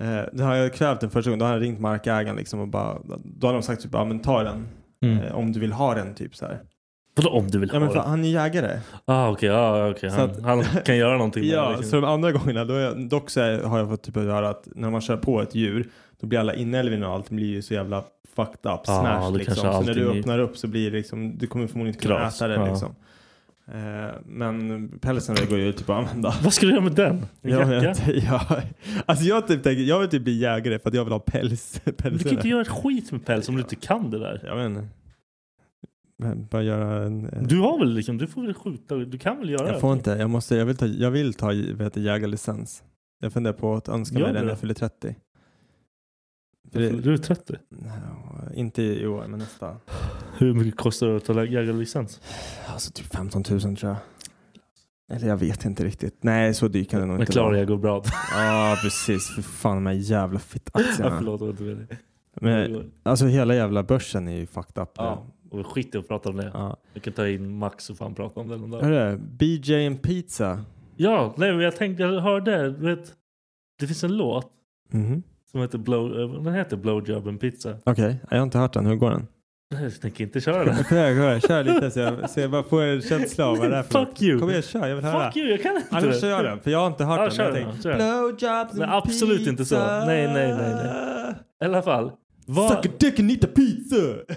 Eh, då har jag kvävt den första gången, då har han ringt markägaren liksom och bara, då har de sagt typ, ja men ta den. Mm. Eh, om du vill ha den typ så här. Vadå om du vill Ja, ha men för det? han är jägare. Ah, okej, ah, okej. Så Han, att- han kan göra någonting med det, Ja, liksom. så de andra gångerna, då är jag, dock så är, har jag fått typ att höra att när man kör på ett djur, då blir alla inälvorna och allt blir ju så jävla fucked up, Ja, smashed det liksom. Så när du öppnar upp så blir det liksom, du kommer förmodligen inte kunna Gras, äta det ja. liksom. Eh, men pälsen går ju typ att använda. Vad ska du göra med den? En Ja, jacka? jag, ja. Alltså jag typ tänker, jag vill typ bli jägare för att jag vill ha päls. Päls du kan inte göra ett skit med päls om du inte kan det där. Jag vet inte. Bara göra en... en Du har väl liksom, du får väl skjuta, du kan väl göra jag det? får inte, jag måste, jag vill ta, jag vill ta vad heter, jägarlicens. Jag funderar på att önska Gör mig den när jag fyller 30. Det, Du är 30. Ja, inte i år, men nästa. Hur mycket kostar det att ta jägarlicens? Alltså typ 15 000 tror jag. Eller jag vet inte riktigt. Nej, så dyrt kan det nog Men inte klarar vara. jag går bra. Ja, precis. För fan de här jävla Ja, fittaktierna. Förlåt, vad du vet. Men, alltså hela jävla börsen är ju fucked up. Ja, och skit i att prata om det. Ja. Jag kan ta in Max och fan prata om det någon dag. Hörru, BJ and Pizza. Ja, nej, men jag tänkte, jag hörde, vet, det finns en låt Mhm. Som heter Blow, eh, den heter Blowjob and Pizza. Okej, jag har inte hört den. Hur går den? Jag tänker inte köra den. Kör lite så jag, så jag bara får en känsla av vad det är för Fuck you. Kom igen, kör. Jag vill höra. Fuck you, jag kan inte Annars det. kör jag den, för jag har inte hört Ja, den. kör jag den, tänkte, kör. Blowjobs and Nej, absolut inte så. pizza. Nej, nej, nej, nej. I alla fall. Suck Vad, a dick and eat a pizza!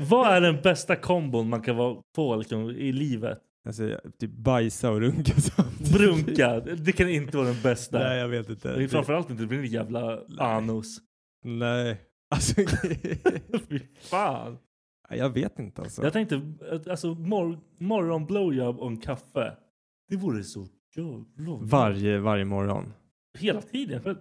vad är den bästa kombon man kan vara- få liksom, i livet? Alltså, typ bajsa och runka samtidigt. Brunka, det kan inte vara den bästa. Nej, jag vet inte. Framförallt inte, det blir en jävla anus. Nej. Alltså, Fy fan. jag vet inte alltså. Jag tänkte, alltså mor morgon blowjob och en kaffe. Det vore så jävla... Varje, varje morgon. Hela tiden. För...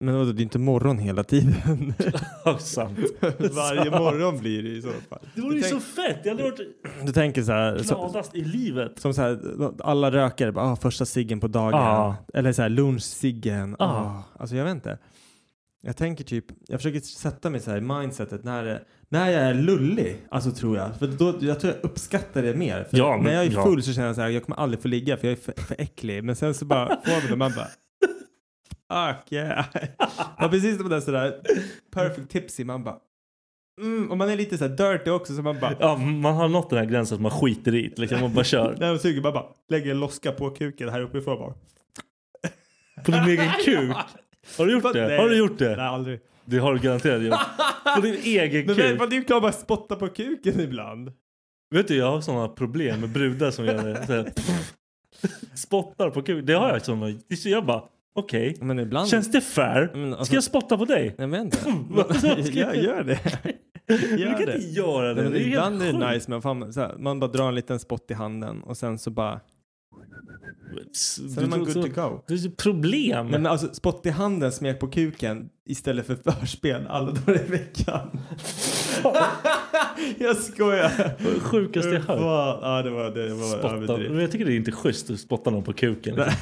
Men vadå, det är inte morgon hela tiden. Ja, sant. varje Sant. morgon blir det i så fall. Det vore ju så fett. Jag hade varit Du tänker så här, så, gladast i livet. som så här, alla rökare, bara, ah, första ciggen på dagen. Ah. Eller så här, lunchciggen. Ah. Ah. Alltså jag vet inte. Jag tänker typ, jag försöker sätta mig så här i mindsetet när, när jag är lullig, alltså tror jag. För då, jag tror jag uppskattar det mer. För Ja, men- när jag är ja. full så känner jag så här, jag kommer aldrig få ligga för jag är för, för äcklig. Men sen så bara får man det, man bara Fuck yeah. Man precis som den sådär perfect tipsy, man bara mm, och man är lite så här dirty också så man bara Ja, man har nått den här gränsen att man skiter i det. Liksom, man bara kör. när man suger man bara lägger en loska på kuken här uppifrån bara. På din egen kuk. Har du gjort det? Nej. Har du gjort det? Nej aldrig. Det har du garanterat gjort. På din egen Men kuk. men, det är ju klart man spottar på kuken ibland. Vet du, jag har sådana problem med brudar som gör det. Så här, spottar på kuk. Det har jag sådana. Så jag bara, okej. Men ibland. Känns det fair? Men alltså- Ska jag spotta på dig? Inte. Vad ska jag- gör, gör det. Du Gör kan det. inte göra det. Men det är ibland är det nice men fan, så här, man bara drar en liten spott i handen och sen så bara Sen är man good to go. Det är ett problem. Men alltså spott i handen, smek på kuken istället för förspel alla dagar i veckan. jag skojar. Det sjukaste jag hört. Ja det var, det var överdrivet. Jag tycker det är inte schysst att spotta någon på kuken. Nej,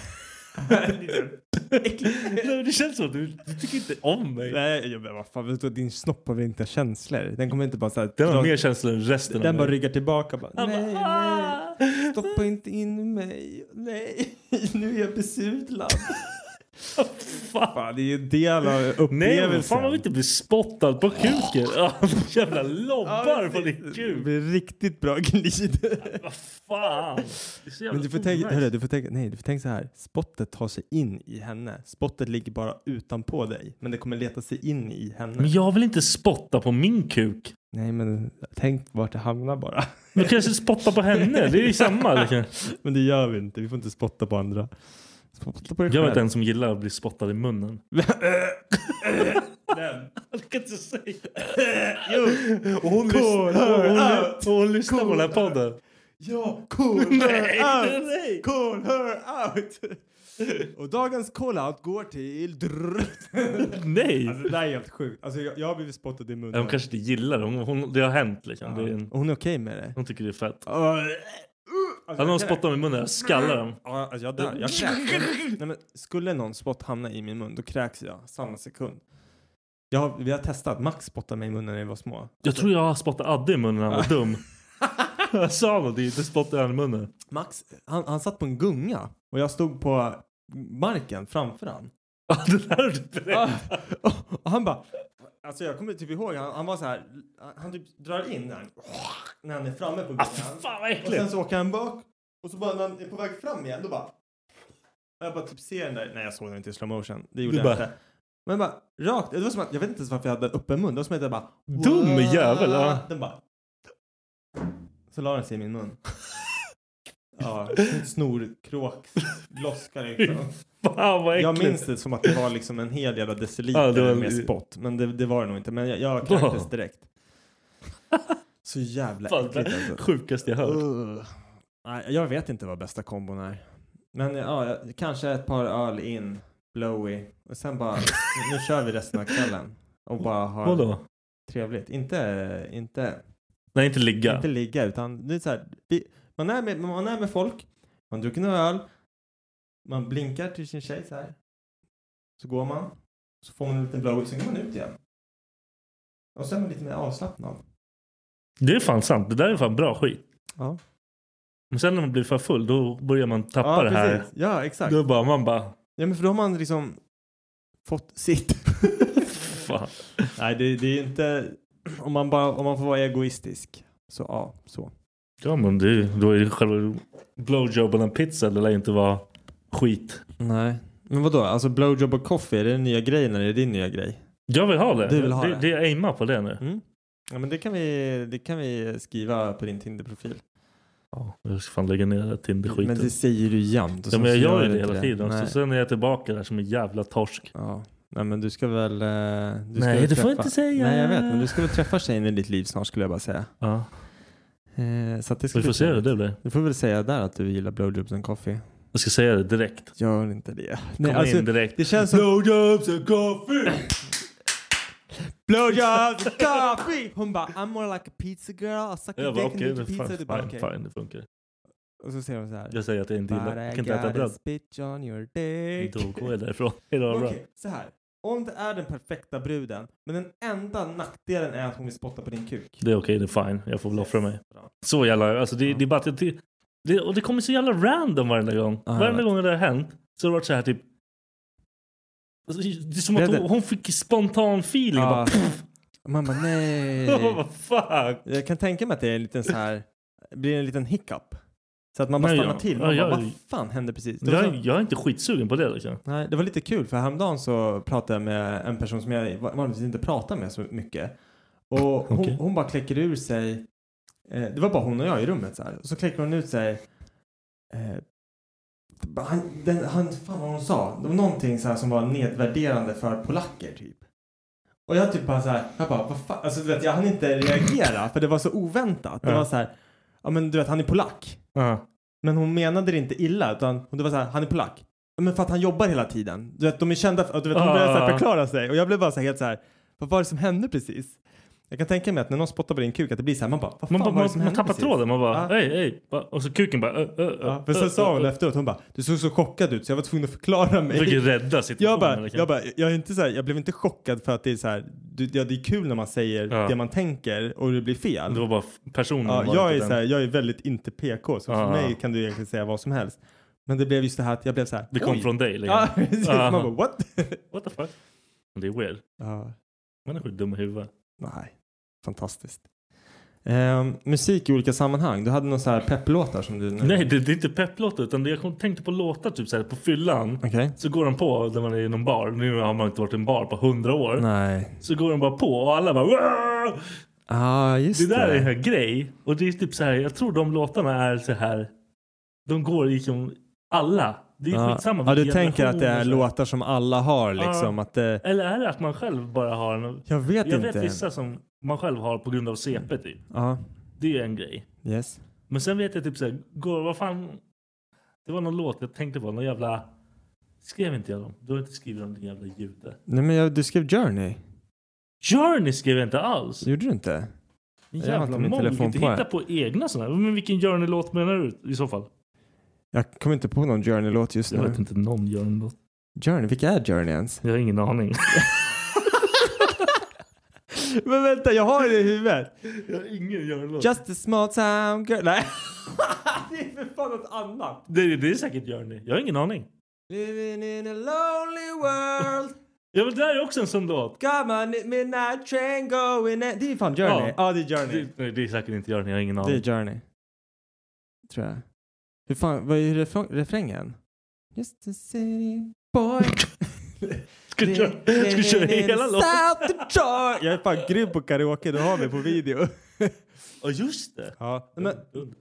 det känns så. Du, du tycker inte om mig. Nej jag- men vad fan, vet du, din snopp har väl inte känslor? Den kommer inte bara såhär. Den har mer känslor än resten Den av bara mig. ryggar tillbaka bara. Han Nej, bara, "Ah." nej. Stoppa inte in mig. Nej, nu är jag besudlad. Fan, det är ju en del av Nej, upplevelsen. men fan man vill inte bli spottad på kuken. Jävla lobbar på din Det kuk. blir riktigt bra glid. Vad fan. Det Men du får, tänka, hörru, du, får tänka, nej, du får tänka så här. Spottet tar sig in i henne. Spottet ligger bara utanpå dig. Men det kommer leta sig in i henne. Men jag vill inte spotta på min kuk. Nej, men tänk vart det hamnar bara. Men kanske spotta på henne. Det är ju samma. Liksom. Men det gör vi inte. Vi får inte spotta på andra. Spotta på dig Jag vet själv. en som gillar att bli spottad i munnen. Jag kan inte säga. Och hon, lyssnar, hon, out. och hon lyssnar på den här podden. Ja, call Nej, her out! nej. Call her out! Och dagens call-out går till... Nej. Alltså, det där är helt sjukt. Alltså, jag, jag har blivit spottad i munnen. Hon kanske inte gillar det. Hon, hon, det har hänt liksom. Det är en, Och hon är okej med det. hon tycker det är fett. Uh, alltså, Hade någon spottat mig i munnen, jag skallar dem. Ja, alltså jag dör. Jag kräks. Nej, men skulle någon spott hamna i min mun, då kräks jag samma sekund. Jag har, vi har testat. Max spottade mig i munnen när vi var små. Jag tror jag har spottat Adde i munnen när han var dum. jag sa någonting, inte spottade han i munnen. Max, han, han satt på en gunga och jag stod på marken framför han. Ja, det där har du berättat. och han bara, alltså jag kommer typ ihåg, han, han var så här, han, typ drar in han, när han är framme på Ah, benen. fy fan vad och sen äckligt! så åker han bak och så bara när han är på väg fram igen, då bara... Jag bara typ ser den där, nej jag såg den inte i slow motion, det gjorde Du jag bara- inte. Men bara rakt, det var som att, jag vet inte ens varför jag hade öppen mun, det var som att jag bara... Dum jävel. Den bara... Så la den sig i min mun. Ja, snorkråk, loskar liksom. Fan vad Jag äckligt! minns det som att det var liksom en hel jävla deciliter Ja, var- med spott. Men det, det var det nog inte. Men jag, jag kräktes direkt. Så jävla Fan, äckligt alltså. sjukaste jag hört. Nej, jag vet inte vad bästa kombon är. Men ja, jag- kanske ett par öl in, blowy. Och sen bara, nu kör vi resten av kvällen. Och bara ha Vadå? trevligt. Inte, inte, Nej, inte ligga. inte ligga utan det är så här, vi, man, är med, man är med folk, man dricker några öl, man blinkar till sin tjej så här. Så går man, så får man en liten blowy, sen går man ut igen. Och sen är man lite mer avslappnad. Det är fan sant. Det där är fan bra skit. Ja, Men sen när man blir för full då börjar man tappa ja det här. Ja, exakt. Då bara man bara Ja, men för då har man liksom fått sitt. fan. Nej, det, det är inte... Om man, bara, om man får vara egoistisk. Så ja, så. Ja men det, då är det själva blowjobben och pizza det lär inte vara skit. Nej. Men vadå? Alltså blowjob och coffee, är det den nya grejen eller är det din nya grej? Jag vill ha det. Du vill ha det, det? det jag aimar på det nu. Mm. Ja, men det kan, vi, det kan vi skriva på din Tinder-profil. Ja, jag ska fan lägga ner det Tinder-skiten. Men det säger du jämt. Ja men jag gör ju det hela tiden. Nej. Så sen är jag tillbaka där som en jävla torsk. Ja. Nej men du ska väl... eh, Du ska Nej, väl du får träffa... inte säga. Nej jag vet men du ska väl träffa tjejen i ditt liv snart skulle jag bara säga. Ja. Eh, så det ska Vi får se hur det blir. Du får väl säga där att du gillar blowjobs and coffee. Jag ska säga det direkt. Gör inte det. Komma alltså, in direkt. Det känns som... Blowjobs and coffee! Blowjobs and coffee! Hon bara I'm more like a pizza girl. I suck Jag bara okej, your pizza. bara fine, okej. fine, det funkar. Och så säger hon så här. Jag säger att jag inte But gillar, jag I kan inte äta got a bröd. spitch on your dick. Då går jag därifrån. Okej, bra. så här. Om det är den perfekta bruden, men den enda nackdelen är att hon vill spotta på din kuk. Det är okej, det är fine. Jag får väl offra mig. Så jävla, alltså det, det är bara att det, det, och det kommer så jävla random varenda gång. Ja, jag varenda gång det har hänt så har det varit så här typ. Alltså, det är som att Det är hon, hon fick spontan feeling. Ja. Bara, pff, Man bara nej. vad fan. Jag kan tänka mig att det är en liten så här, blir en liten hiccup. Så att man bara Nej, stannar ja. till. Ja, Man jag- bara, vad fan hände precis? Jag, så- jag är inte skitsugen på det liksom. Nej, det var lite kul för häromdagen så pratade jag med en person som jag vanligtvis inte pratar med så mycket. Och hon, Okej. hon bara kläcker ur sig, eh, det var bara hon och jag i rummet så här. Och så kläcker hon ut sig, eh, han, den, han, fan vad hon sa, det var någonting så här som var nedvärderande för polacker typ. Och jag typ bara så här, jag bara, vad fan, alltså du vet jag hann inte reagera för det var så oväntat. Det Ja. var så här, ja men du vet han är polack. Ja. Men hon menade det inte illa utan det var så här, han är polack. Men för att han jobbar hela tiden. Du vet, de är kända för, du vet, hon började så här Ah. förklara sig och jag blev bara så här helt så här, vad var det som hände precis? Jag kan tänka mig att när någon spottar på din kuk att det blir så här, man bara, vad fan Man, var man, det som man, hände tappar precis? tråden. Man bara, Ja. hej, hej. Bara- Och så kuken bara, ö, ö, ö, Ja, för sen sa hon efteråt, hon bara, du såg så chockad ut så jag var tvungen att förklara mig. Försöker rädda situationen. Jag bara, liksom. jag bara, jag är inte så här, jag blev inte chockad för att det är så här, du, ja, det är kul när man säger Ja. det man tänker och det blir fel. Det var bara personen. Ja, var jag är den. så här, jag är väldigt inte PK så för Ja. mig kan du egentligen säga vad som helst. Men det blev just det här att jag blev så här. Det kom oj. från dig. Liksom. Ja, precis. Man bara what? What the fuck? Det är weird. ja, Man är sjukt dum i huvudet. nej, fantastiskt. Ehm, musik i olika sammanhang. Du hade någon så här pepplåtar som du... Nej, det, det är inte pepplåtar utan det, jag tänkte på låtar typ så här, på fyllan. Okej. Så går de på när man är i någon bar. Nu har man inte varit i en bar på hundra år. Nej. Så går de bara på och alla bara ah, just Det det. där är en här grej. Och det är typ så här, jag tror de låtarna är så här. De går liksom alla. Det är ja. skitsamma Ja, du tänker att det är låtar som alla har liksom. Ja. Att det... Eller är det att man själv bara har en... Jag vet Jag inte. vet vissa som man själv har på grund av CP typ. Ja, Det är en grej. yes. Men sen vet jag typ såhär, går, vad fan. Det var någon låt jag tänkte på, någon jävla. Skrev inte jag dem? Du har inte skrivit om din jävla jude. Nej men jag, du skrev Journey. Journey skrev jag inte alls. Gjorde du inte? Jag har jävla inte min mål. telefon Inte på här. hitta på egna sådana. Men vilken Journey-låt menar du i så fall? Jag kommer inte på någon Journey-låt just Jag nu. vet inte någon Journey-låt. Journey, vilka är Journey ens? Jag har ingen aning. men vänta, jag har det i huvudet. jag har ingen Journey-låt. Just a small town girl. Nej. det är för fan något annat. Det, det är säkert Journey. Jag har ingen aning. Living in a lonely world. Ja, men det där är också en sån låt. Come on midnight train going in. Det är fan Journey. Ja, det är Journey. Det, nej, det är säkert inte Journey, jag har ingen Det aning. är Journey. Tror jag. Hur fan, vad är refrä- refrängen? Just a city boy. Ska du köra, ska köra hela låten? Jag är fan grym på karaoke, du har mig på video. Ja, just det. Ja, men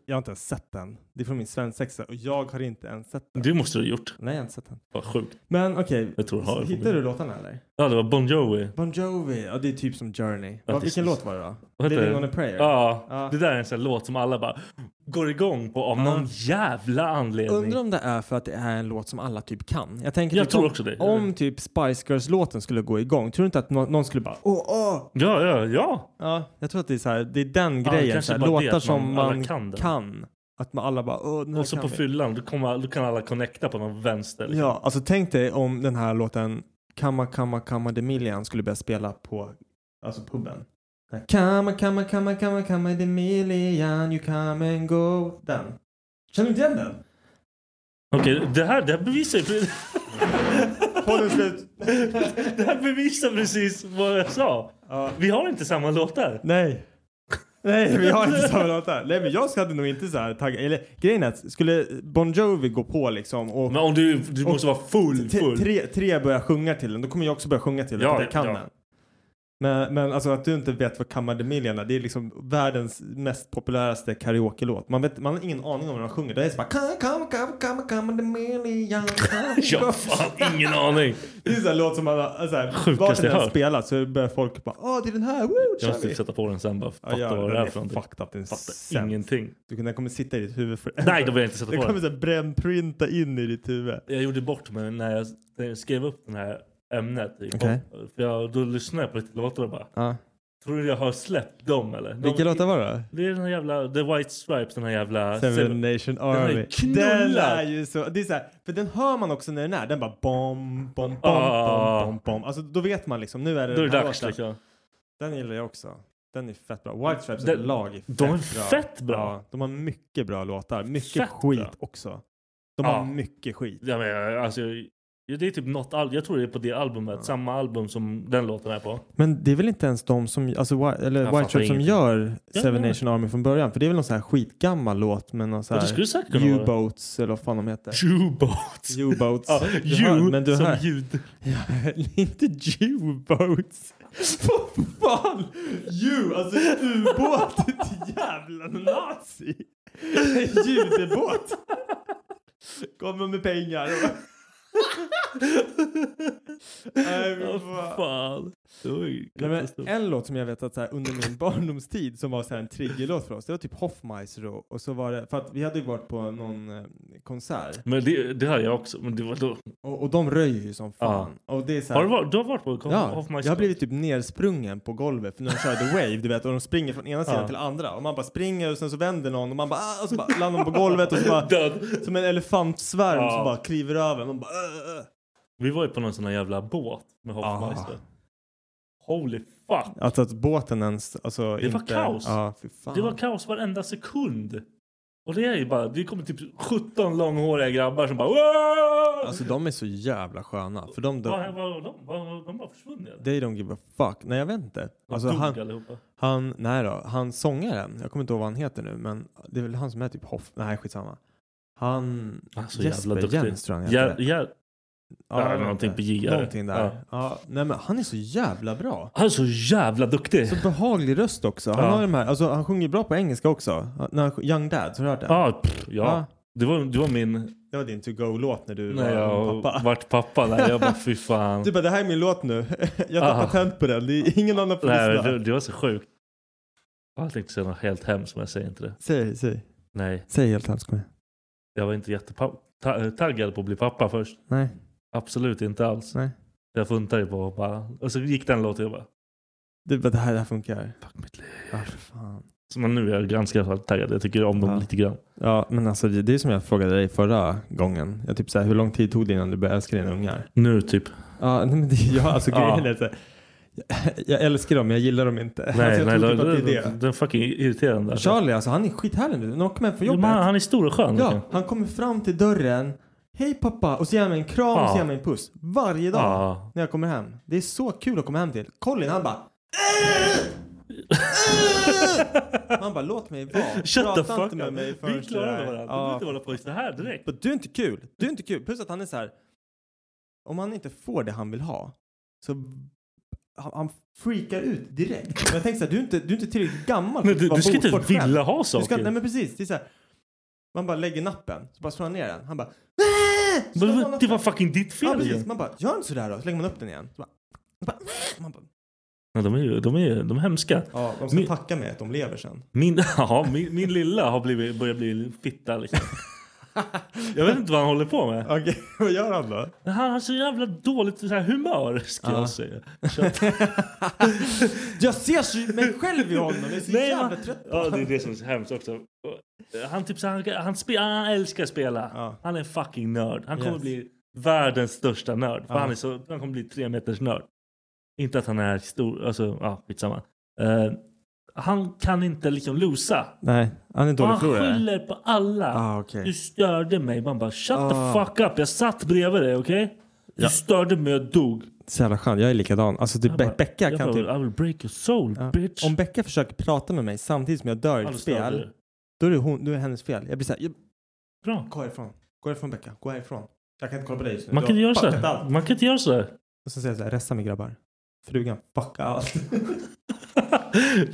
jag har inte ens sett den. Det är från min svensexa och jag har inte ens sett den. Det måste du ha gjort. Nej, jag har inte sett den. Vad sjukt. Men okej, på hittade du låtarna eller? Ja, det var Bon Jovi. Bon Jovi, ja det är typ som Journey. Ja, Ja, det- vilken låt var det då? Vad Living det? on a prayer? Ja, Ja. det där är en sån låt som alla bara går igång på av Ja. någon jävla anledning. Undrar om det är för att det är en låt som alla typ kan. Jag tänker Jag typ tror om, också det. Om typ Spice Girls-låten skulle gå igång, tror du inte att nå- någon skulle bara åh, åh? Ja, ja, ja. Ja, jag tror att det är så här, det är den Ja, grejen. kanske Så här, låtar som man- kan kan. Att man alla bara Och så på vi. fyllan, då, kommer, då kan alla connecta på någon vänster. liksom. Ja, alltså tänk dig om den här låten Kamma, kamma, kamma the million skulle börja spela på alltså puben. Kamma, kamma, kamma, kamma, kamma the million, you come and go. Den. Känner du inte igen den? Okej, det här, det här bevisar ju... Podden slut. det här bevisar precis vad jag sa. Ja. Vi har inte samma låtar. Nej. Nej, vi har inte samma låtar. Nej, men jag hade nog inte så här taggat. Eller grejen är att skulle Bon Jovi gå på liksom och Men om du, du måste vara full, full. tre, tre börjar sjunga till den, då kommer jag också börja sjunga till den. Ja, jag kan ja. den. Men, men alltså att du inte vet vad Kamma de Million är, det är liksom världens mest populäraste karaoke-låt. Man, vet, man har ingen aning om vad de sjunger. Det är så bara Kamma, kamma, kamma, kamma, kamma de million. Jag har fan ingen aning. Det är en sån låt som man så här, vart den jag än hört. spelat så börjar folk bara åh det är den här, woo, Jag kör måste vi. typ sätta på den sen bara för att Ja, fatta ja, vad det den är för någonting. fucked up, den Fattar ingenting. Du, den kommer sitta i ditt huvud för Nej, då vill jag inte sätta Den på kommer den. så här brännprinta in i ditt huvud. Jag gjorde bort mig när jag när jag skrev upp det här ämnet. i Okej. pop. För jag, då lyssnade jag på lite låtar och bara, Ja. tror du jag har släppt dem eller? De- Vilka låtar var det? Det är den här jävla, The White Stripes, den här jävla... Seven Nation Den är Army. Den är ju så, det är så här, för den hör man också när den är, den bara bom, bom, bom, Ah. bom, bom, bom. Alltså då vet man liksom, nu är det Då den här dags låten. liksom. Den gillar jag också. Den är fett bra. White Stripes Den- lag är fett de är bra. fett bra. Ja, de har mycket bra låtar. Mycket Fett skit bra. också. De Ja. har mycket skit. Ja, men, alltså, ja, det är typ något album, jag tror det är på det albumet, samma album som den låten är på. Men det är väl inte ens de som, alltså, eller Jag White Stripes som gör Ja, Seven ja. Nation Army från början? För det är väl någon sån här skitgammal låt med någon sån Ja, här. U-boats eller vad fan de heter. U-boats. U-boats. Ja, Du hör- U men du som hör- ljud. Ja, inte U-boats. Vad fan? U, alltså ubåt. Ett jävla nazi. En judebåt. Kommer med pengar. Nej, men Ja, fan. Nej, en låt som jag vet att så här, under min barndomstid som var så här, en triggerlåt för oss, det var typ Hoffmeister då. Och så var det, för att vi hade ju varit på någon eh, konsert. Men det, det hade jag också. Men det var då. Och, och de röjer ju som fan. Och det är så här, Har du, varit, du har varit på Ja, Hoffmeister? jag har blivit typ nersprungen på golvet för när de körde Wave, du vet, och de springer från ena sidan Ja. till andra. Och man bara springer och sen så vänder någon och man bara, ah, och så bara landar man på golvet och så bara, Död. som en elefantsvärm Ja. som bara kliver över. Man bara. Vi var ju på någon sån här jävla båt med Hoffmeister. Ah. Holy fuck. Alltså att båten ens, alltså Det var inte, kaos. Ja, fy fan. Det var kaos varenda sekund. Och det är ju bara, det kommer typ 17 långhåriga grabbar som bara Whoa! Alltså de är så jävla sköna. För de, de, var de? Var de bara försvunnit? they don't give a fuck. Nej jag vet inte. De Alltså dog han, allihopa. han, nej då, han sångaren, jag kommer inte ihåg vad han heter nu, men det är väl han som är typ Hoff, nej skitsamma. Han, Alltså Jesper. Jens tror jag han Ja, ja, Ja, jag någonting på J, ja. Någonting där. Ja. Ja. nej men han är så jävla bra. han är så jävla duktig. Så behaglig röst också. Han, Ja. har de här, alltså, han sjunger bra på engelska också. När han, Young Dad, har du hört det? Ja, pff, ja. Ja. Det, var, det var min... Det var din to-go-låt när du När var jag pappa. vart pappa. Där. Jag bara fy fan. Du bara, det här är min låt nu. Jag tar Ah. patent på den. Det är ingen annan får Nej, lyssna. det, det var så sjukt. Jag tänkte säga något helt hemskt men jag säger inte det. Säg, säg. Nej, Säg helt hemskt. kom igen. Jag var inte jättetaggad på att bli pappa först. Nej, Absolut inte alls. nej. Jag funtade på och bara... Och så gick den låten och jag bara... Du bara, det här, det här funkar. Fuck mitt liv. För fan. Så men nu är jag ganska taggad. Jag tycker om dem Ja. lite grann. Ja, men alltså det, det är som jag frågade dig förra gången. Jag typ så här, hur lång tid tog det innan du började älska dina ungar? Nu typ. Ja, nej, men det, ja alltså grejen är så här, jag, älskar dem, jag gillar dem inte. Nej, alltså, nej, typ det, det är det, det. det är fucking irriterande. Charlie, alltså han är skithärlig nu. När han kommer hem från Jo, jobbet. men han är stor och skön. Ja, liksom. han kommer fram till dörren. Hej pappa! Och så ger han mig en kram och Ja. så ger han mig en puss. Varje dag Ja. när jag kommer hem. Det är så kul att komma hem till. Colin han bara Man bara låt mig vara. Shut Prata inte med up. mig Vi förrän klarar du är- varandra. Du behöver inte hålla på så här direkt. Men du är inte kul. Du är inte kul. Plus att han är så här. Om han inte får det han vill ha så han, han freakar ut direkt. Men jag tänker så här, du är inte, du är inte tillräckligt gammal Men för du, du ska inte själv. vilja ha Du ska, saker. nej men precis, det är så här. Man bara lägger nappen, så bara slår han ner den. Han bara Men Slår han det var fucking ditt fel Ja precis, man bara gör inte sådär då. Så lägger man upp den igen. Så bara, så bara, man bara, Ja, de är ju de är, de är hemska. ja, de ska Min- tacka mig att de lever sen. Min, ja, min, min lilla har blivit, börjat bli fitta liksom. Jag vet inte vad han håller på med. Okej, vad gör han då? Han har så jävla dåligt så här humör ska Ja. jag säga. Jag ser så- mig själv i honom, jag är så Nej, jävla trött Ja, det är det som är så hemskt också. Han, typ, så han, han, spe, han älskar att spela. Ja. Han är en fucking nörd. Han kommer Yes. bli världens största nörd. Ja. han, är så, han kommer bli tre meters nörd. Inte att han är stor, alltså ja, skitsamma. Uh, han kan inte liksom losa. Nej, han är en dålig Han förlorare. skyller på alla. Ah, okej. Du störde mig. Man bara shut Ah. the fuck up. Jag satt bredvid dig, okej? Du Ja. störde mig och dog. Så jävla skönt, jag är likadan. Alltså typ Be- Becka kan typ... I will break your soul, Ja. bitch. Om Becka försöker prata med mig samtidigt som jag dör i ett spel, då är det, hon, då är det hennes fel. Jag blir såhär, jag- Bra. gå härifrån. Gå härifrån Becka, gå härifrån. Jag kan inte kolla på dig just nu. Man kan inte göra så. Man kan inte göra så. Och så säger jag såhär, resta mig grabbar. Frugan, fucka allt.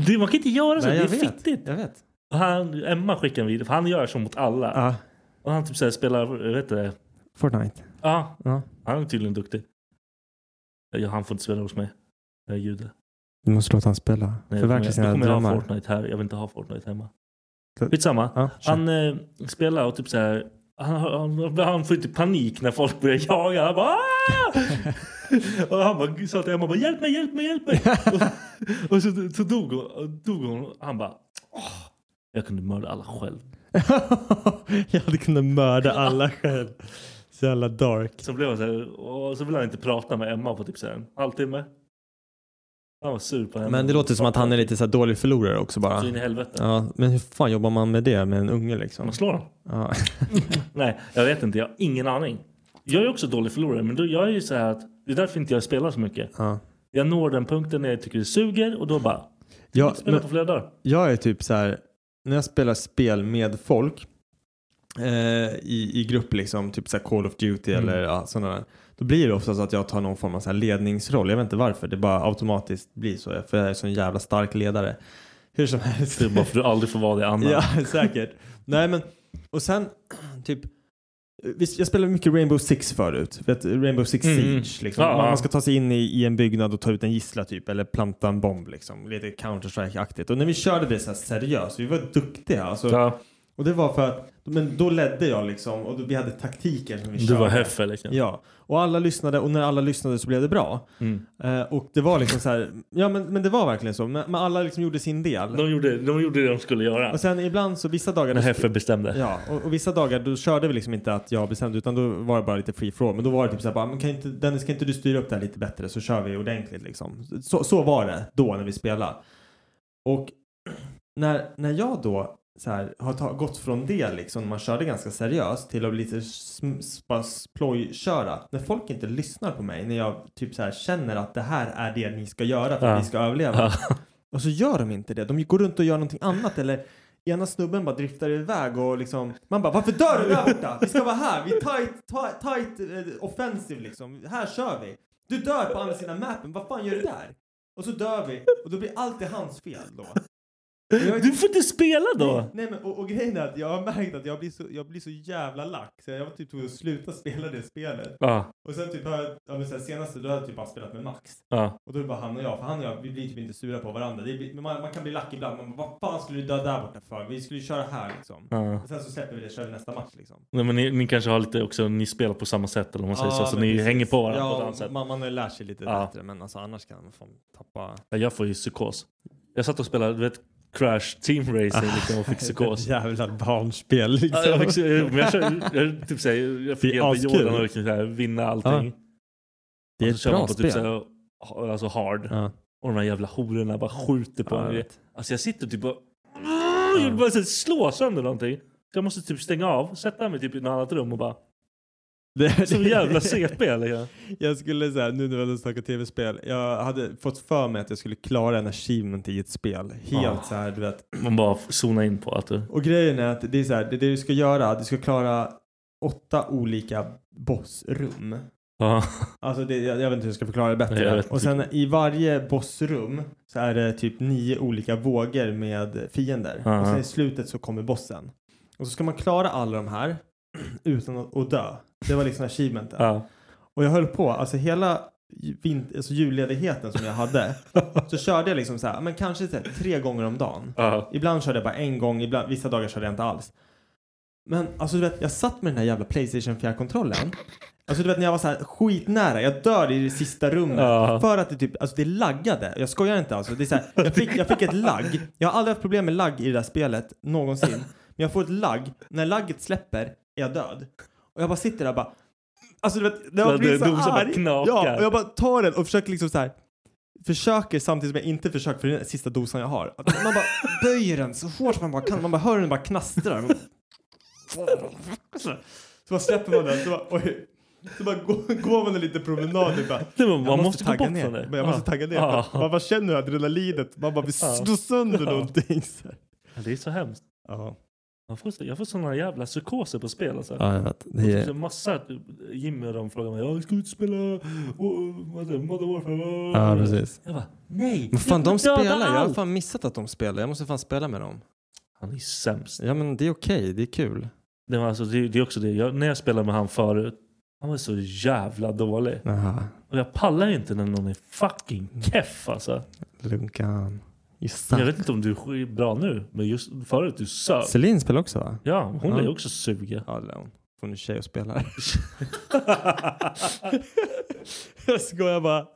det, man kan inte göra så. Nej, det är vet. fittigt. Jag vet. Och Han, Emma skickar en video, för han gör så mot alla. Ja, Och han typ så här spelar, vet du, Fortnite. ja, Ja. han är tydligen duktig. Ja, han får inte spela hos mig. Jag är jude. Du måste låta han spela. Nej, Förverkliga kommer, sina då kommer jag ha drömmar. Fortnite här. Jag vill inte ha Fortnite hemma. Skitsamma. Ja. Han eh, spelar och typ så här. Han, han, han får inte panik när folk börjar jaga. Han bara "Ah!" Och han bara, sa till Emma bara, hjälp mig, hjälp mig, hjälp mig. och, och så, så dog, hon, dog hon. Han bara, "Åh, jag kunde mörda alla själv. jag hade kunnat mörda alla själv. Så jävla dark. Så blev han så här, och så ville han inte prata med Emma på typ så här en halvtimme. Han var sur på henne. Men det låter som att han är lite så här dålig förlorare också bara. Så in i helvete. Ja, men hur fan jobbar man med det med en unge liksom? Man slår honom. Ja. Nej, jag vet inte. Jag har ingen aning. Jag är också dålig förlorare, men då, jag är ju så här att det är därför inte jag spelar så mycket. ja. Jag når den punkten när jag tycker det suger och då bara, Ja, inte spela på flera dagar. jag är typ så här, när jag spelar spel med folk eh, i, i grupp liksom, typ så här Call of Duty Mm. eller ja, sådana där. Då blir det ofta så att jag tar någon form av så ledningsroll. Jag vet inte varför, det bara automatiskt blir så. För jag är så en jävla stark ledare. Hur som helst. Det är bara för att du aldrig får vara det annan. Ja, säkert. Nej, men och sen typ. Jag spelade mycket Rainbow Six förut. Vet, Rainbow Six Mm. Siege. Liksom. Ja, man, ska ta sig in i, i en byggnad och ta ut en gissla typ. Eller planta en bomb liksom. Lite Counter-Strike-aktigt. Och när vi körde det så seriöst. Vi var duktiga. Alltså, Ja, Och det var för att. Men då ledde jag liksom. Och vi hade taktiker som vi du var heffe liksom. Ja, och alla lyssnade och när alla lyssnade så blev det bra. Mm. Eh, och det var liksom så här, ja men, men det var verkligen så. Men, men alla liksom gjorde sin del. De, gjorde, de gjorde det de skulle göra. Och sen ibland så vissa dagar... När Heffe bestämde. Ja, och, och vissa dagar då körde vi liksom inte att jag bestämde utan då var det bara lite free all. Men då var det typ såhär bara, men kan inte, Dennis kan inte du styra upp det här lite bättre så kör vi ordentligt liksom. Så, så var det då när vi spelade. Och när, när jag då så här, har gått från det liksom, man körde ganska seriöst till att lite sp- plojköra. När folk inte lyssnar på mig, när jag typ så här känner att det här är det ni ska göra för att Ja. vi ska överleva. Ja. Och så gör de inte det. De går runt och gör någonting annat eller ena snubben bara driftar iväg och liksom man bara varför dör du där borta? Vi ska vara här. Vi är tight, tight, tight eh, offensive liksom. Här kör vi. Du dör på andra sidan mappen. Vad fan gör du där? Och så dör vi och då blir allt hans fel då. Och jag- Du får inte spela då! Nej, men och, och grejen är att jag har märkt att jag blir så, jag blir så jävla lack så jag var typ tvungen att sluta spela det spelet. Ja, Och sen typ har jag, ja, men sen senaste då har jag typ bara spelat med Max. ja. Och då är det bara han och jag, för han och jag, vi blir typ inte sura på varandra. Det men man, man kan bli lack ibland. Bara, vad fan skulle du dö där borta för? Vi skulle ju köra här liksom. ja. Och sen så släpper vi det, kör vi nästa match liksom. Nej, men ni, ni kanske har lite också, ni spelar på samma sätt eller vad man säger så, så men ni precis. hänger på varandra på ett Ja, annat sätt. man, man har lärt sig lite Ja. bättre men alltså annars kan man fan tappa... Ja, Jag får ju psykos. Jag satt och spelade, du vet, Crash Team Racing liksom, och fick psykos. Jävla barnspel liksom. Ja, jag, men jag, kör, jag, typ såhär, jag fick hjälpa. Jordan att liksom, såhär, vinna allting. Ja. Det är ett bra på spel. Typ, såhär, ha- alltså hard. ja. Och de här jävla hororna bara skjuter på Ja, jag mig. Alltså jag sitter typ och... Jag vill bara slå sönder någonting. Så jag måste typ stänga av, sätta mig typ i ett annat rum och bara... Det, Så jävla CP eller? Jag skulle säga, nu när vi hade snackat tv-spel, jag hade fått för mig att jag skulle klara en achievement i ett spel. Helt Ah. så här, du vet. Man bara zona in på att du... Och grejen är att det är så här, det, det du ska göra, du ska klara åtta olika bossrum. Ja. Alltså det, jag, jag vet inte hur jag ska förklara det bättre. Och sen i varje bossrum så är det typ nio olika vågor med fiender. Ja. Och sen i slutet så kommer bossen. Och så ska man klara alla de här utan att, dö. Det var liksom achievementen. Ja. Och jag höll på, alltså hela ju- vin- alltså julledigheten som jag hade så körde jag liksom så här, men kanske så här, tre gånger om dagen. Ja. Ibland körde jag bara en gång, ibland, vissa dagar körde jag inte alls. Men alltså du vet, jag satt med den här jävla Playstation 4-kontrollen. Alltså du vet när jag var så här skitnära, jag dör i det sista rummet. Ja. För att det typ, alltså det laggade. Jag skojar inte alltså. Det är så här, jag, fick, jag fick ett lagg. Jag har aldrig haft problem med lagg i det där spelet, någonsin. Men jag får ett lagg, när lagget släpper är jag död. Och jag bara sitter där och bara Alltså du vet, när Ja, jag blir så arg. Ja, och jag bara tar den och försöker liksom så här försöker samtidigt som jag inte försöker för det är den sista dosan jag har. Att man bara böjer den så hårt man bara kan. Man bara hör den bara knastra. Så bara släpper man den. Så bara, oj. Så bara går, går man en liten promenad. var- man jag måste gå tagga ner. Men Jag måste Ja. tagga ner. Ja. Man bara känner hur adrenalinet. Man bara vill Ja. slå sönder Ja. någonting. Så. Ja, Det är så hemskt. Ja. Man får, jag får såna jävla psykoser på spel alltså. ja, jag vet. Det är, massa, Jimmy och de frågar mig, "Ja, ska inte spela Modern Warfare? ja, precis. Jag bara, nej. Men fan, jag de spelar. Jag har allt." fan missat att de spelar. Jag måste fan spela med dem. Han är sämst. Ja, men det är okej. Det är kul. Det, var alltså, det, det är också det, jag, när jag spelade med han förut, han var så jävla dålig. Aha. Och jag pallar inte när någon är fucking keff alltså. Lunkan. Just Jag vet inte om du är bra nu, men just förut du sög. Celine spelar också va? Ja, hon Ja. är också sugen. Ja, det är hon. Får en tjej och spelar. jag skojar bara.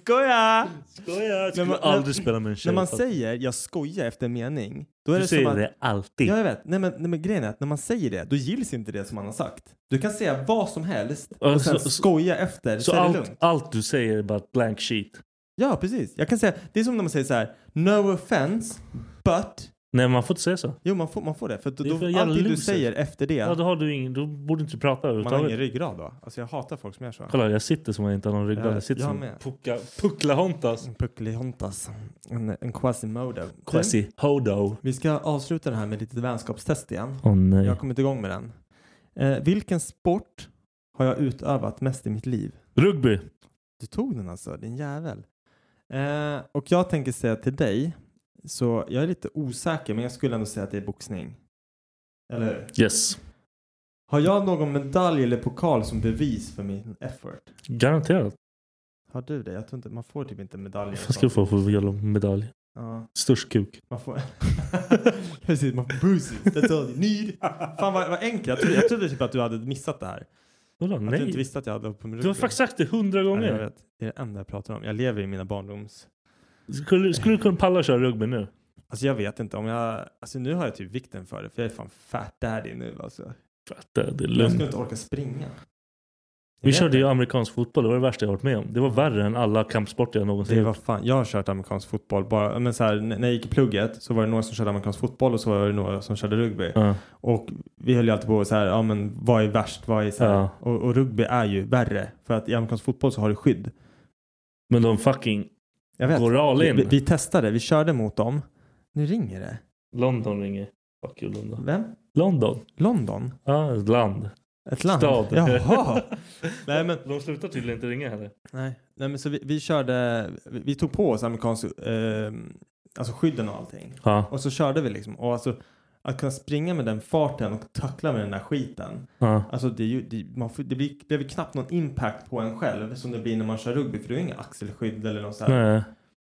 skojar! Skojar, jag skulle man- aldrig spela med en tjej. När man säger jag skojar efter en mening. Då är du det säger som att, det alltid. Ja, jag vet. Nej men, nej, men grejen är att när man säger det, då gills inte det som man har sagt. Du kan säga vad som helst och sen så- skoja efter, så, Så är allt, allt du säger är bara ett blank sheet. Ja, precis. Jag kan säga, det är som när man säger så här, no offense, but Nej, man får inte säga så. Jo, man får, man får det. För då, Det då, för allting du säger efter det, Ja, då, har du ingen, då borde inte du prata man har ingen överhuvudtaget. ryggrad då. Alltså jag hatar folk som gör så. Kolla, jag sitter som jag inte har någon ryggrad. Ja, Jag sitter jag som pucka, Pucklahontas. En Pucklehontas. En, en Quasimodo. Du, Quasi Hodo. Vi ska avsluta det här med lite vänskapstest igen. Åh nej. Jag har kommit igång med den. Eh, vilken sport har jag utövat mest i mitt liv? Rugby. Du tog den alltså, din jävel. Eh, och jag tänker säga till dig, så jag är lite osäker men jag skulle ändå säga att det är boxning. Eller hur? Yes. Har jag någon medalj eller pokal som bevis för min effort? Garanterat. Har du det? Jag tror inte, man får typ inte medaljer. Vad ska du få för jävla medalj? Ja, Störst kuk. man får... Precis, man får bruises. That's all you need. Fan vad, vad enkelt. Jag trodde, jag trodde typ att du hade missat det här. Vadå? Att du inte Nej. visste att jag hade på med Du har faktiskt sagt det hundra Nej, jag gånger. vet. Det är det enda jag pratar om. Jag lever i mina barndoms... Skulle, skulle du kunna palla köra rugby nu? Alltså jag vet inte om jag... Alltså nu har jag typ vikten för det. För jag är fan fat daddy nu alltså. Det, det är Jag skulle inte orka springa. Vi körde ju amerikansk fotboll. Det var det värsta jag varit med om. Det var värre än alla kampsporter jag någonsin Det var fan, jag har kört amerikansk fotboll. Bara, men så här, när jag gick i plugget så var det några som körde amerikansk fotboll och så var det några som körde rugby. Ja. Och vi höll ju alltid på så här, ja men vad är värst? Vad är så här? Ja. Och, och rugby är ju värre. För att i amerikansk fotboll så har du skydd. Men de fucking Jag vet. går all in. vi, vi testade, vi körde mot dem. Nu ringer det. London ringer. Fuck you London. Vem? London? London? Ja, ett land. Ett land? Stad. Jaha. Nej men, De slutar tydligen inte ringa heller. nej. nej men så vi, vi körde, vi, tog på oss amerikansk, eh, alltså skydden och allting. Ja. Och så körde vi liksom. Och alltså att kunna springa med den farten och tackla med den där skiten. ja. Alltså det, är ju, det, man får, det, blir, det blir knappt någon impact på en själv som det blir när man kör rugby. För du har inga axelskydd eller något så här.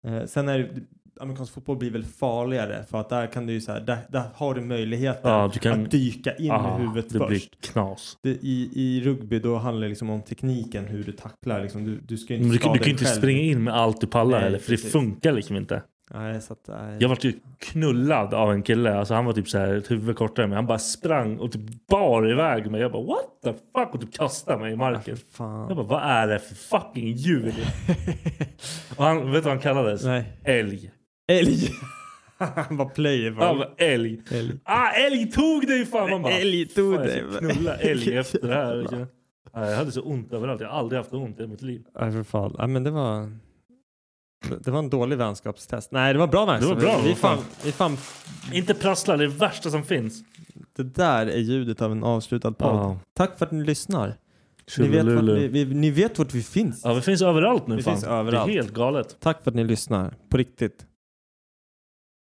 Nej. Eh, sen är det, amerikansk fotboll blir väl farligare för att där kan du ju så här, där, där har du möjligheten Ja, du kan- att dyka in Ah, med huvudet det först. blir knas. Det, i, I rugby då handlar det liksom om tekniken hur du tacklar. Liksom, du, du ska inte Men du, kan- skada du kan ju inte själv. springa in med allt du pallar Nej, heller. För det precis. funkar liksom inte. Nej, så att, nej. Jag vart ju knullad av en kille. Alltså han var typ så här ett huvud kortare mig. Han bara sprang och typ bar iväg mig. Jag bara what the fuck? Och typ kastade mig i marken. Fan. Jag bara vad är det för fucking djur? och han, vet du vad han kallades? Nej. Älg. Älg. Han var player. Han bara älg. Älg. Ah älg tog dig fan! Man bara, Älg tog fan, jag dig. ska knulla älg efter det här. Nej, Jag hade så ont överallt. Jag har aldrig haft ont i mitt liv. Nej för fan. Ja, men det var... Det var en dålig vänskapstest. Nej det var bra vänskap. Det var bra, Vi, fan. vi fan, Inte prassla, det är det värsta som finns. det där är ljudet av en avslutad podd. Ja. Tack för att ni lyssnar. Ni vet, vart vi, vi, ni vet vart vi finns. Ja, vi finns överallt nu Vi fan. finns överallt. Det är helt galet. Tack för att ni lyssnar. På riktigt.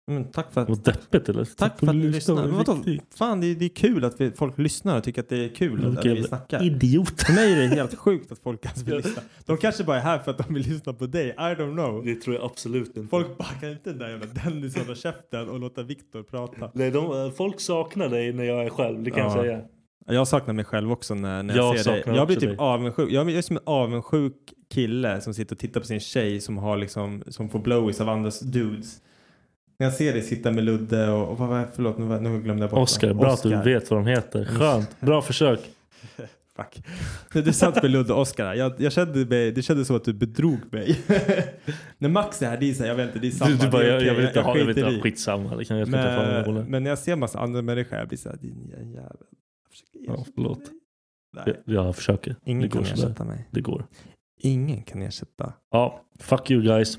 Mm, tack för att... Vad deppigt eller? Tack för att ni lyssnar. Men vadå? Fan, det är, det är kul att vi, folk lyssnar och tycker att det är kul när vi snackar. Idiot. För mig är det helt sjukt att folk ens vill lyssna. De kanske bara är här för att de vill lyssna på dig. I don't know. Det tror jag absolut inte. Folk bara, kan inte den där jävla Dennis hålla käften och låta Viktor prata? Nej, de, eh, folk saknar dig när jag är själv, det kan jag Ja. säga. Jag saknar mig själv också när, när jag, Jag ser dig. saknar Jag blir typ dig. avundsjuk. Jag är som en avundsjuk kille som sitter och tittar på sin tjej som har liksom, som får blowies av andras dudes. När jag ser dig sitta med Ludde och, och vad var förlåt nu, nu glömde jag bort Oskar, det. bra att Oscar. du vet vad de heter. Skönt, bra försök. Fuck. Du satt med Ludde och Oskar, jag, jag kände mig, det kändes som att du bedrog mig. när Max är här, det är så här, jag vet inte, det är samma. Du, du bara, jag, jag okej, vill inte ha, jag vill inte ha skitsamma. Det kan jag Men, men när jag ser massa andra människor, jag blir såhär, din jävel. Jag Ja, förlåt. dig. jag, Nej, jag försöker. ingen det går kan ersätta mig. Det går. Ingen kan ersätta. Ja, fuck you guys.